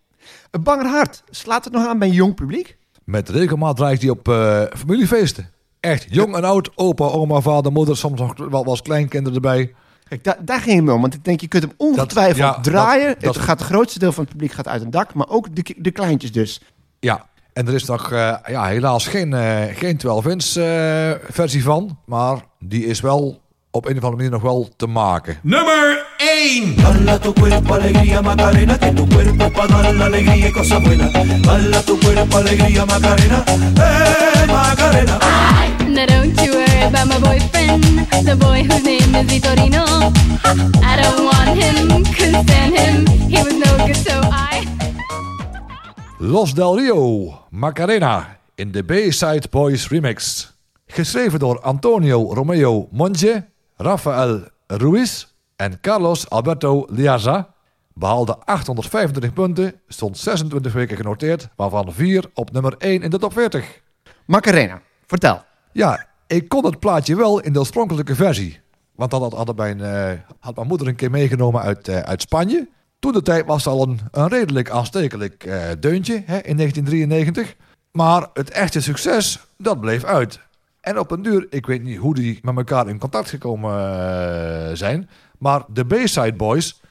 Een banger hart. Slaat het nog aan bij een jong publiek? Met regelmaat draai ik die op eh, familiefeesten. Echt, jong en oud, opa, oma, vader, moeder, soms nog wel, eens kleinkinderen erbij. Kijk, da- daar ging het om. Want ik denk, je kunt hem ongetwijfeld ja, draaien. dat- het gaat het grootste deel van het publiek gaat uit een dak. Maar ook de, de kleintjes dus. Ja, en er is nog eh, ja, helaas geen, eh, geen 12-inch eh, versie van. Maar die is wel op een of andere manier nog wel te maken. Nummer 1. Bala tu cuerpo alegría Macarena, que tu cuerpo pa dar la alegría y cosas buenas. Bala tu cuerpo alegría Macarena, eh Macarena. Now don't you worry about my boyfriend, the boy whose name is Vitorino. I don't want him, couldn't stand him. He was no good, so I. Los Del Rio, Macarena, in de Bayside Boys remix. Geschreven door Antonio Romeo Monge, Rafael Ruiz en Carlos Alberto Liaza. Behaalde 825 punten, stond 26 weken genoteerd, waarvan 4 op nummer 1 in de top 40. Macarena, vertel. Ja, ik kon het plaatje wel in de oorspronkelijke versie. Want dat had, mijn, eh, had mijn moeder een keer meegenomen uit, eh, uit Spanje. Toen de tijd was het al een, een redelijk aanstekelijk eh, deuntje hè, in 1993. Maar het echte succes, dat bleef uit. En op een duur, ik weet niet hoe die met elkaar in contact gekomen eh, zijn. Maar de Bayside Boys,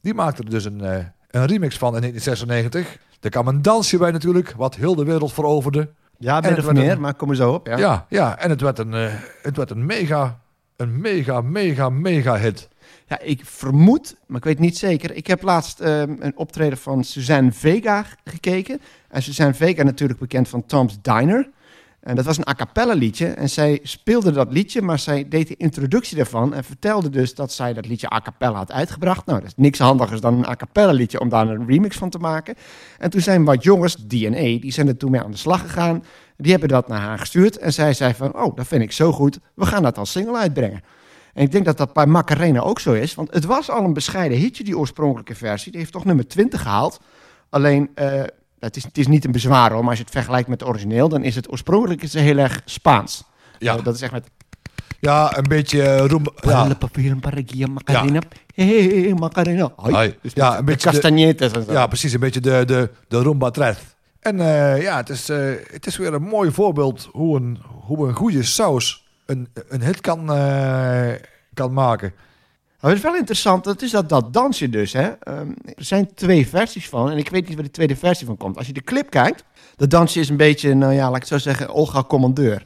die maakten er dus een, eh, een remix van in 1996. Er kwam een dansje bij natuurlijk, wat heel de wereld veroverde. Ja, het of meer, een- maar kom er zo op. Ja. Ja, ja, en het werd een, eh, het werd een mega, een mega, mega, mega hit. Ja, ik vermoed, maar ik weet niet zeker. Ik heb laatst ehm, een optreden van Suzanne Vega gekeken. En Suzanne Vega natuurlijk bekend van Tom's Diner. En dat was een a cappella liedje. En zij speelde dat liedje, maar zij deed de introductie daarvan. En vertelde dus dat zij dat liedje a cappella had uitgebracht. Nou, dat is niks handigers dan een a liedje om daar een remix van te maken. En toen zijn wat jongens, DNA, die zijn er toen mee aan de slag gegaan. Die hebben dat naar haar gestuurd. En zij zei van, oh, dat vind ik zo goed. We gaan dat als single uitbrengen. En ik denk dat dat bij Macarena ook zo is. Want het was al een bescheiden hitje, die oorspronkelijke versie. Die heeft toch nummer 20 gehaald. Alleen, eh, het, is, het is niet een bezwaar hoor. Maar als je het vergelijkt met het origineel, dan is het oorspronkelijk is het heel erg Spaans. Ja. Dat is echt met... Ja, een beetje eh, roem... Ja, Macarena. Hey, Macarena. Ja, een beetje en zo. ja, precies. Een beetje de, de, de rumba tres. En eh, ja, het is, eh, het is weer een mooi voorbeeld hoe een, hoe een goede saus een, een hit kan, kan maken. Het is wel interessant, dat is dat, dat dansje dus. Hè? Ehm, er zijn twee versies van en ik weet niet waar de tweede versie van komt. Als je de clip kijkt, dat dansje is een beetje, nou ja, laat ik het zo zeggen, Olga Commandeur.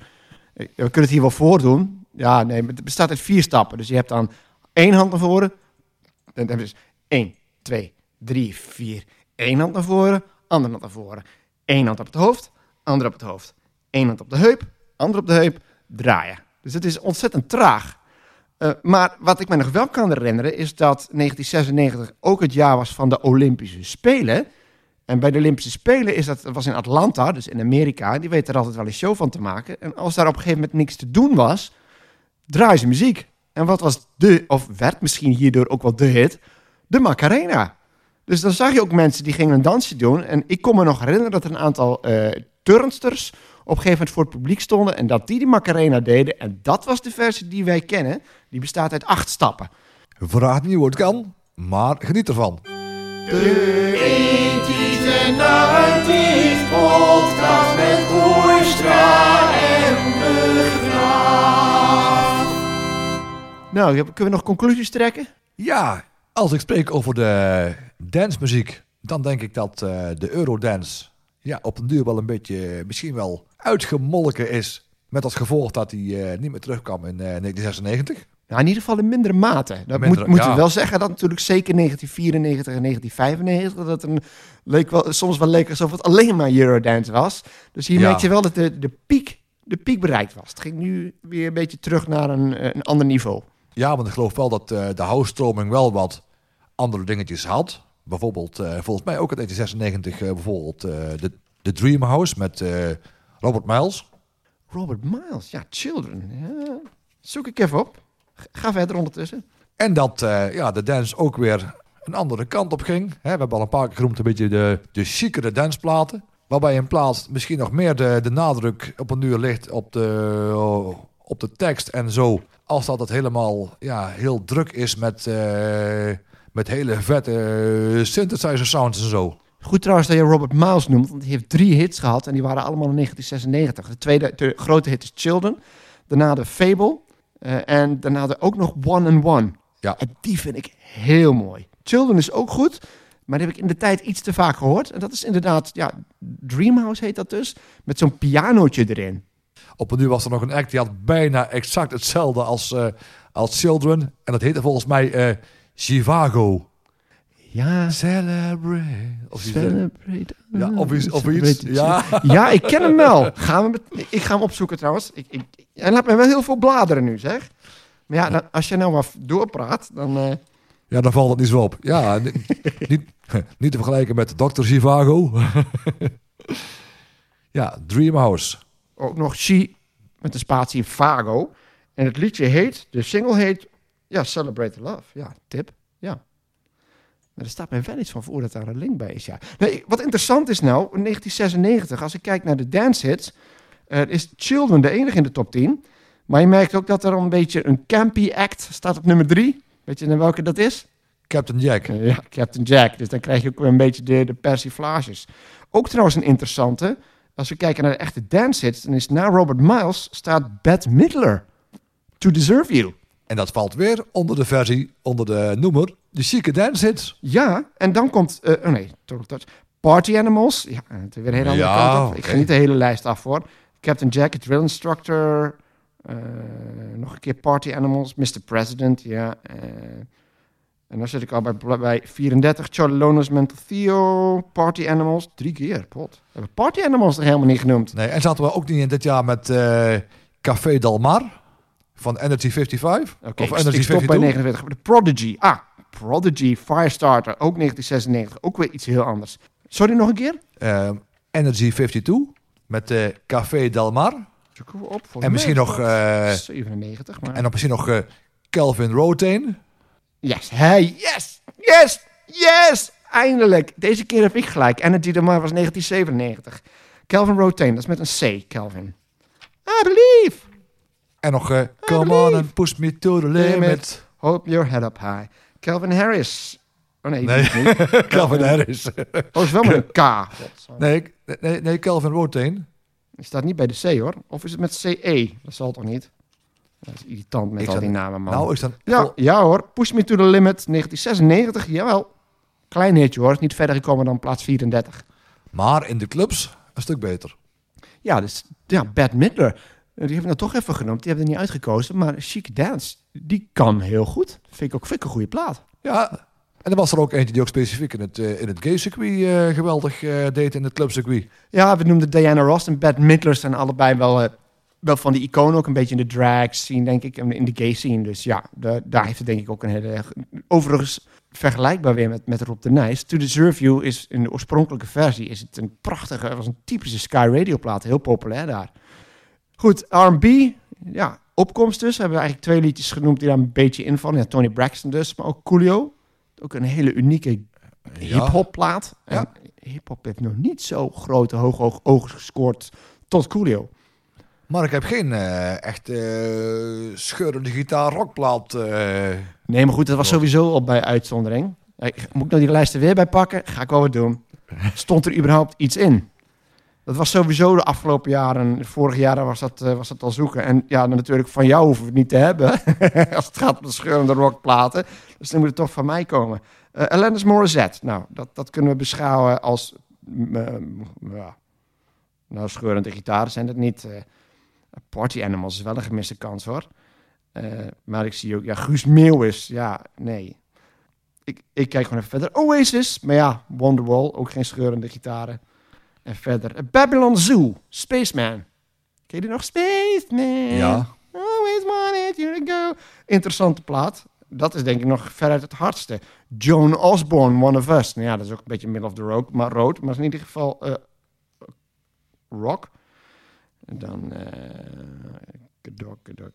Eh, We kunnen het hier wel voordoen. Ja, nee, het bestaat uit vier stappen. Dus je hebt dan één hand naar voren. Dan hebben we dus één, twee, drie, vier. Eén hand naar voren, andere hand naar voren. Eén hand op het hoofd, andere op het hoofd. Eén hand op de heup, andere op de heup, draaien. Dus het is ontzettend traag. Eh, maar wat ik me nog wel kan herinneren is dat 1996 ook het jaar was van de Olympische Spelen. En bij de Olympische Spelen is dat, was in Atlanta, dus in Amerika. Die weten er altijd wel een show van te maken. En als daar op een gegeven moment niks te doen was, draaien ze muziek. En wat was de, of werd misschien hierdoor ook wel de hit, de Macarena. Dus dan zag je ook mensen die gingen een dansje doen. En ik kon me nog herinneren dat er een aantal eh turnsters op een gegeven moment voor het publiek stonden. En dat die de Macarena deden. En dat was de versie die wij kennen. Die bestaat uit acht stappen. Vraag niet hoe het kan, maar geniet ervan. podcast met Kooistra en Nou, kunnen we nog conclusies trekken? Ja, als ik spreek over de dancemuziek, dan denk ik dat eh, de Eurodance ja, op een duur wel een beetje misschien wel uitgemolken is. Met als gevolg dat hij eh, niet meer terugkwam in eh, 1996. Nou, in ieder geval in mindere mate. Dat Mindere- moet, moeten ja. we wel zeggen dat natuurlijk zeker 1994 en 1995 dat een leek wel, soms wel leek alsof het alleen maar Eurodance was. Dus hier Ja. merk je wel dat de, de, piek, de piek bereikt was. Het ging nu weer een beetje terug naar een, eh, een ander niveau. Ja, want ik geloof wel dat eh, de house-stroming wel wat andere dingetjes had. Bijvoorbeeld, eh, volgens mij ook in 1996, eh, bijvoorbeeld eh, de, de Dream House met eh, Robert Miles. Robert Miles, ja, Children. Ja. Zoek ik even op. Ga verder ondertussen. En dat eh, ja, de dance ook weer een andere kant op ging. We hebben al een paar keer genoemd een beetje de, de chicere danceplaten. Waarbij in plaats misschien nog meer de, de nadruk op een duur ligt op de, op de tekst en zo. Als dat het helemaal ja, heel druk is met, eh, met hele vette eh, synthesizer sounds en zo. Goed trouwens dat je Robert Miles noemt, want hij heeft drie hits gehad en die waren allemaal in 1996. De tweede de grote hit is Children, daarna de Fable eh, en daarna de, ook nog One and One. Ja. En die vind ik heel mooi. Children is ook goed, maar die heb ik in de tijd iets te vaak gehoord. En dat is inderdaad, ja, Dreamhouse heet dat dus, met zo'n pianootje erin. Op een duur was er nog een act die had bijna exact hetzelfde als, eh, als Children. En dat heette volgens mij eh Chivago. Ja, Celebrate. Of Celebrate. Ja, of iets- of iets, ja. ja, ik ken hem wel. Gaan we met- ik ga hem opzoeken trouwens. Ik, ik, hij laat me wel heel veel bladeren nu, zeg. Maar ja, dan- als je nou maar doorpraat, dan... eh, Ja, dan valt het niet zo op. Ja, ni- niet, niet te vergelijken met Dr. Chivago. ja, Dreamhouse. ook nog She met de spatie Vago. En het liedje heet, de single heet, ja, Celebrate Love. Ja, tip, ja. Er staat mij wel iets van voor dat daar een link bij is, ja. Nee, wat interessant is nou, in 1996, als ik kijk naar de dance hits, is Children de enige in de top 10. Maar je merkt ook dat er een beetje een campy act staat op nummer 3. Weet je welke dat is? Captain Jack. Eh, Ja, Captain Jack. Dus dan krijg je ook weer een beetje de, de persiflages. Ook trouwens een interessante. Als we kijken naar de echte dance hits, dan is na Robert Miles staat Bette Midler. To Deserve You. En dat valt weer onder de versie, onder de noemer, de chique dance hits. Ja, en dan komt, eh, oh nee. Party Animals. Ja, het is weer een hele andere Ja, kant op. Ik ga niet de hele lijst af voor. Captain Jack, Drill Instructor. eh, nog een keer Party Animals. Mr. President, ja. eh, En dan zit ik al bij, bij 34. Charlie Loners, Mental Theo, Party Animals. Drie keer, pot. We hebben Party Animals er helemaal niet genoemd. Nee, en zaten we ook niet in dit jaar met eh, Café Dalmar van Energy 55? Oké, of Energy ik stop bij 52? 49. De Prodigy. Ah, Prodigy, Firestarter, ook 1996. Ook weer iets heel anders. Sorry, nog een keer? Eh, Energy 52 met eh, Café Dalmar. Zoeken we op. En misschien nog, dat eh, 97, maar... en dan misschien nog eh, Calvin Rotain. Yes, hey, yes, yes, yes! Eindelijk. Deze keer heb ik gelijk. Energy Damar was 1997. Calvin Rotain, dat is met een C, Calvin. I believe. En nog eh, Come on and push me to the limit. Hold your head up high. Calvin Harris. Oh nee, Nee. die is niet. Calvin Harris. Oh, is wel met een K. Nee, nee, nee, Calvin Rotain. Die staat niet bij de C hoor. Of is het met CE? Dat zal toch niet? Dat is irritant met Ik al die namen, man. Nou, is dan... ja, ja hoor. Push Me To The Limit 1996. Jawel. Klein hitje hoor. Is niet verder gekomen dan plaats 34. Maar in de clubs een stuk beter. Ja, dus ja, Bad Midler. Die heb ik nou toch even genoemd. Die hebben er niet uitgekozen. Maar Chic Dance, die kan heel goed. Vind ik ook vind ik een goede plaat. Ja, en er was er ook eentje die ook specifiek in het, eh, in het gay-circuit eh, geweldig eh, deed in het clubcircuit. Ja, we noemden Diana Ross en Bad Midler zijn allebei wel, wel van die iconen. Ook een beetje in de drag scene, denk ik. En in de gay scene. Dus ja, de- daar heeft het denk ik ook een hele... Overigens vergelijkbaar weer met, met Rob de Nijs. To Deserve You is in de oorspronkelijke versie is het een prachtige... Het was een typische Sky Radio plaat. Heel populair daar. Goed, R&B. Ja, opkomst dus. Hebben we eigenlijk twee liedjes genoemd die daar een beetje invallen. Ja, Tony Braxton dus, maar ook Coolio. Ook een hele unieke hip-hop plaat. En Ja. hip-hop heeft nog niet zo grote hoog, hoog ogen gescoord tot Coolio. Maar ik heb geen eh, echt eh, scheurende gitaar rockplaat. eh. Nee, maar goed, dat was sowieso al bij uitzondering. Eh, Moet ik nou die lijst er weer bij pakken? Ga ik wel wat doen. Stond er überhaupt iets in? Dat was sowieso de afgelopen jaren. De vorige jaren was dat, eh, was dat al zoeken. En ja, natuurlijk van jou hoeven we het niet te hebben. Als het gaat om de scheurende rockplaten. Dus dan moet het toch van mij komen. Eh Alanis Morissette. Nou, dat, dat kunnen we beschouwen als... eh, ja, nou, scheurende gitaren zijn het niet. Party Animals is wel een gemiste kans, hoor. Maar ik zie ook... Ja, Guus Meeuwis. Ja, nee. Ik, ik kijk gewoon even verder. Oasis. Maar ja, Wonderwall. Ook geen scheurende gitaren. En verder. Babylon Zoo. Spaceman. Ken je die nog? Spaceman. Ja. Always wanted you to go. Interessante plaat. Dat is denk ik nog veruit het hardste. Joan Osborne, One of Us. Nou ja, dat is ook een beetje middle of the road, maar road. Maar in ieder geval eh, rock. En dan... eh kedok, kedok,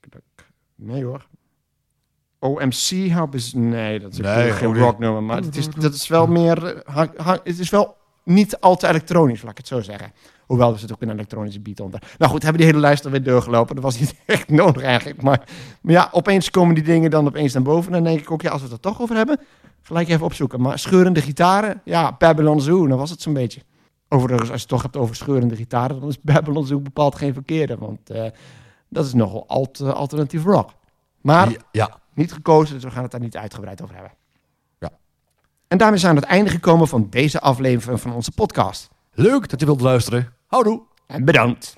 kedok. Nee hoor. OMC Hub is... Nee, dat is Nee, geen ook niet. rock nummer. Maar het is, dat is wel meer... eh, hang- hang- het is wel niet al te elektronisch, laat ik het zo zeggen. Hoewel er zit ook een elektronische beat onder. Nou goed, hebben die hele lijst alweer doorgelopen. Dat was niet echt nodig eigenlijk. Maar, maar ja, opeens komen die dingen dan opeens naar boven. En dan denk ik ook, ja, als we het er toch over hebben, gelijk even opzoeken. Maar scheurende gitaren, ja, Babylon Zoo, dan was het zo'n beetje. Overigens, als je het toch hebt over scheurende gitaren, dan is Babylon Zoo bepaald geen verkeerde. Want eh, dat is nogal alt, eh, alternatief rock. Maar Ja, ja. niet gekozen, dus we gaan het daar niet uitgebreid over hebben. En daarmee zijn we aan het einde gekomen van deze aflevering van onze podcast. Leuk dat je wilt luisteren. Houdoe. En bedankt.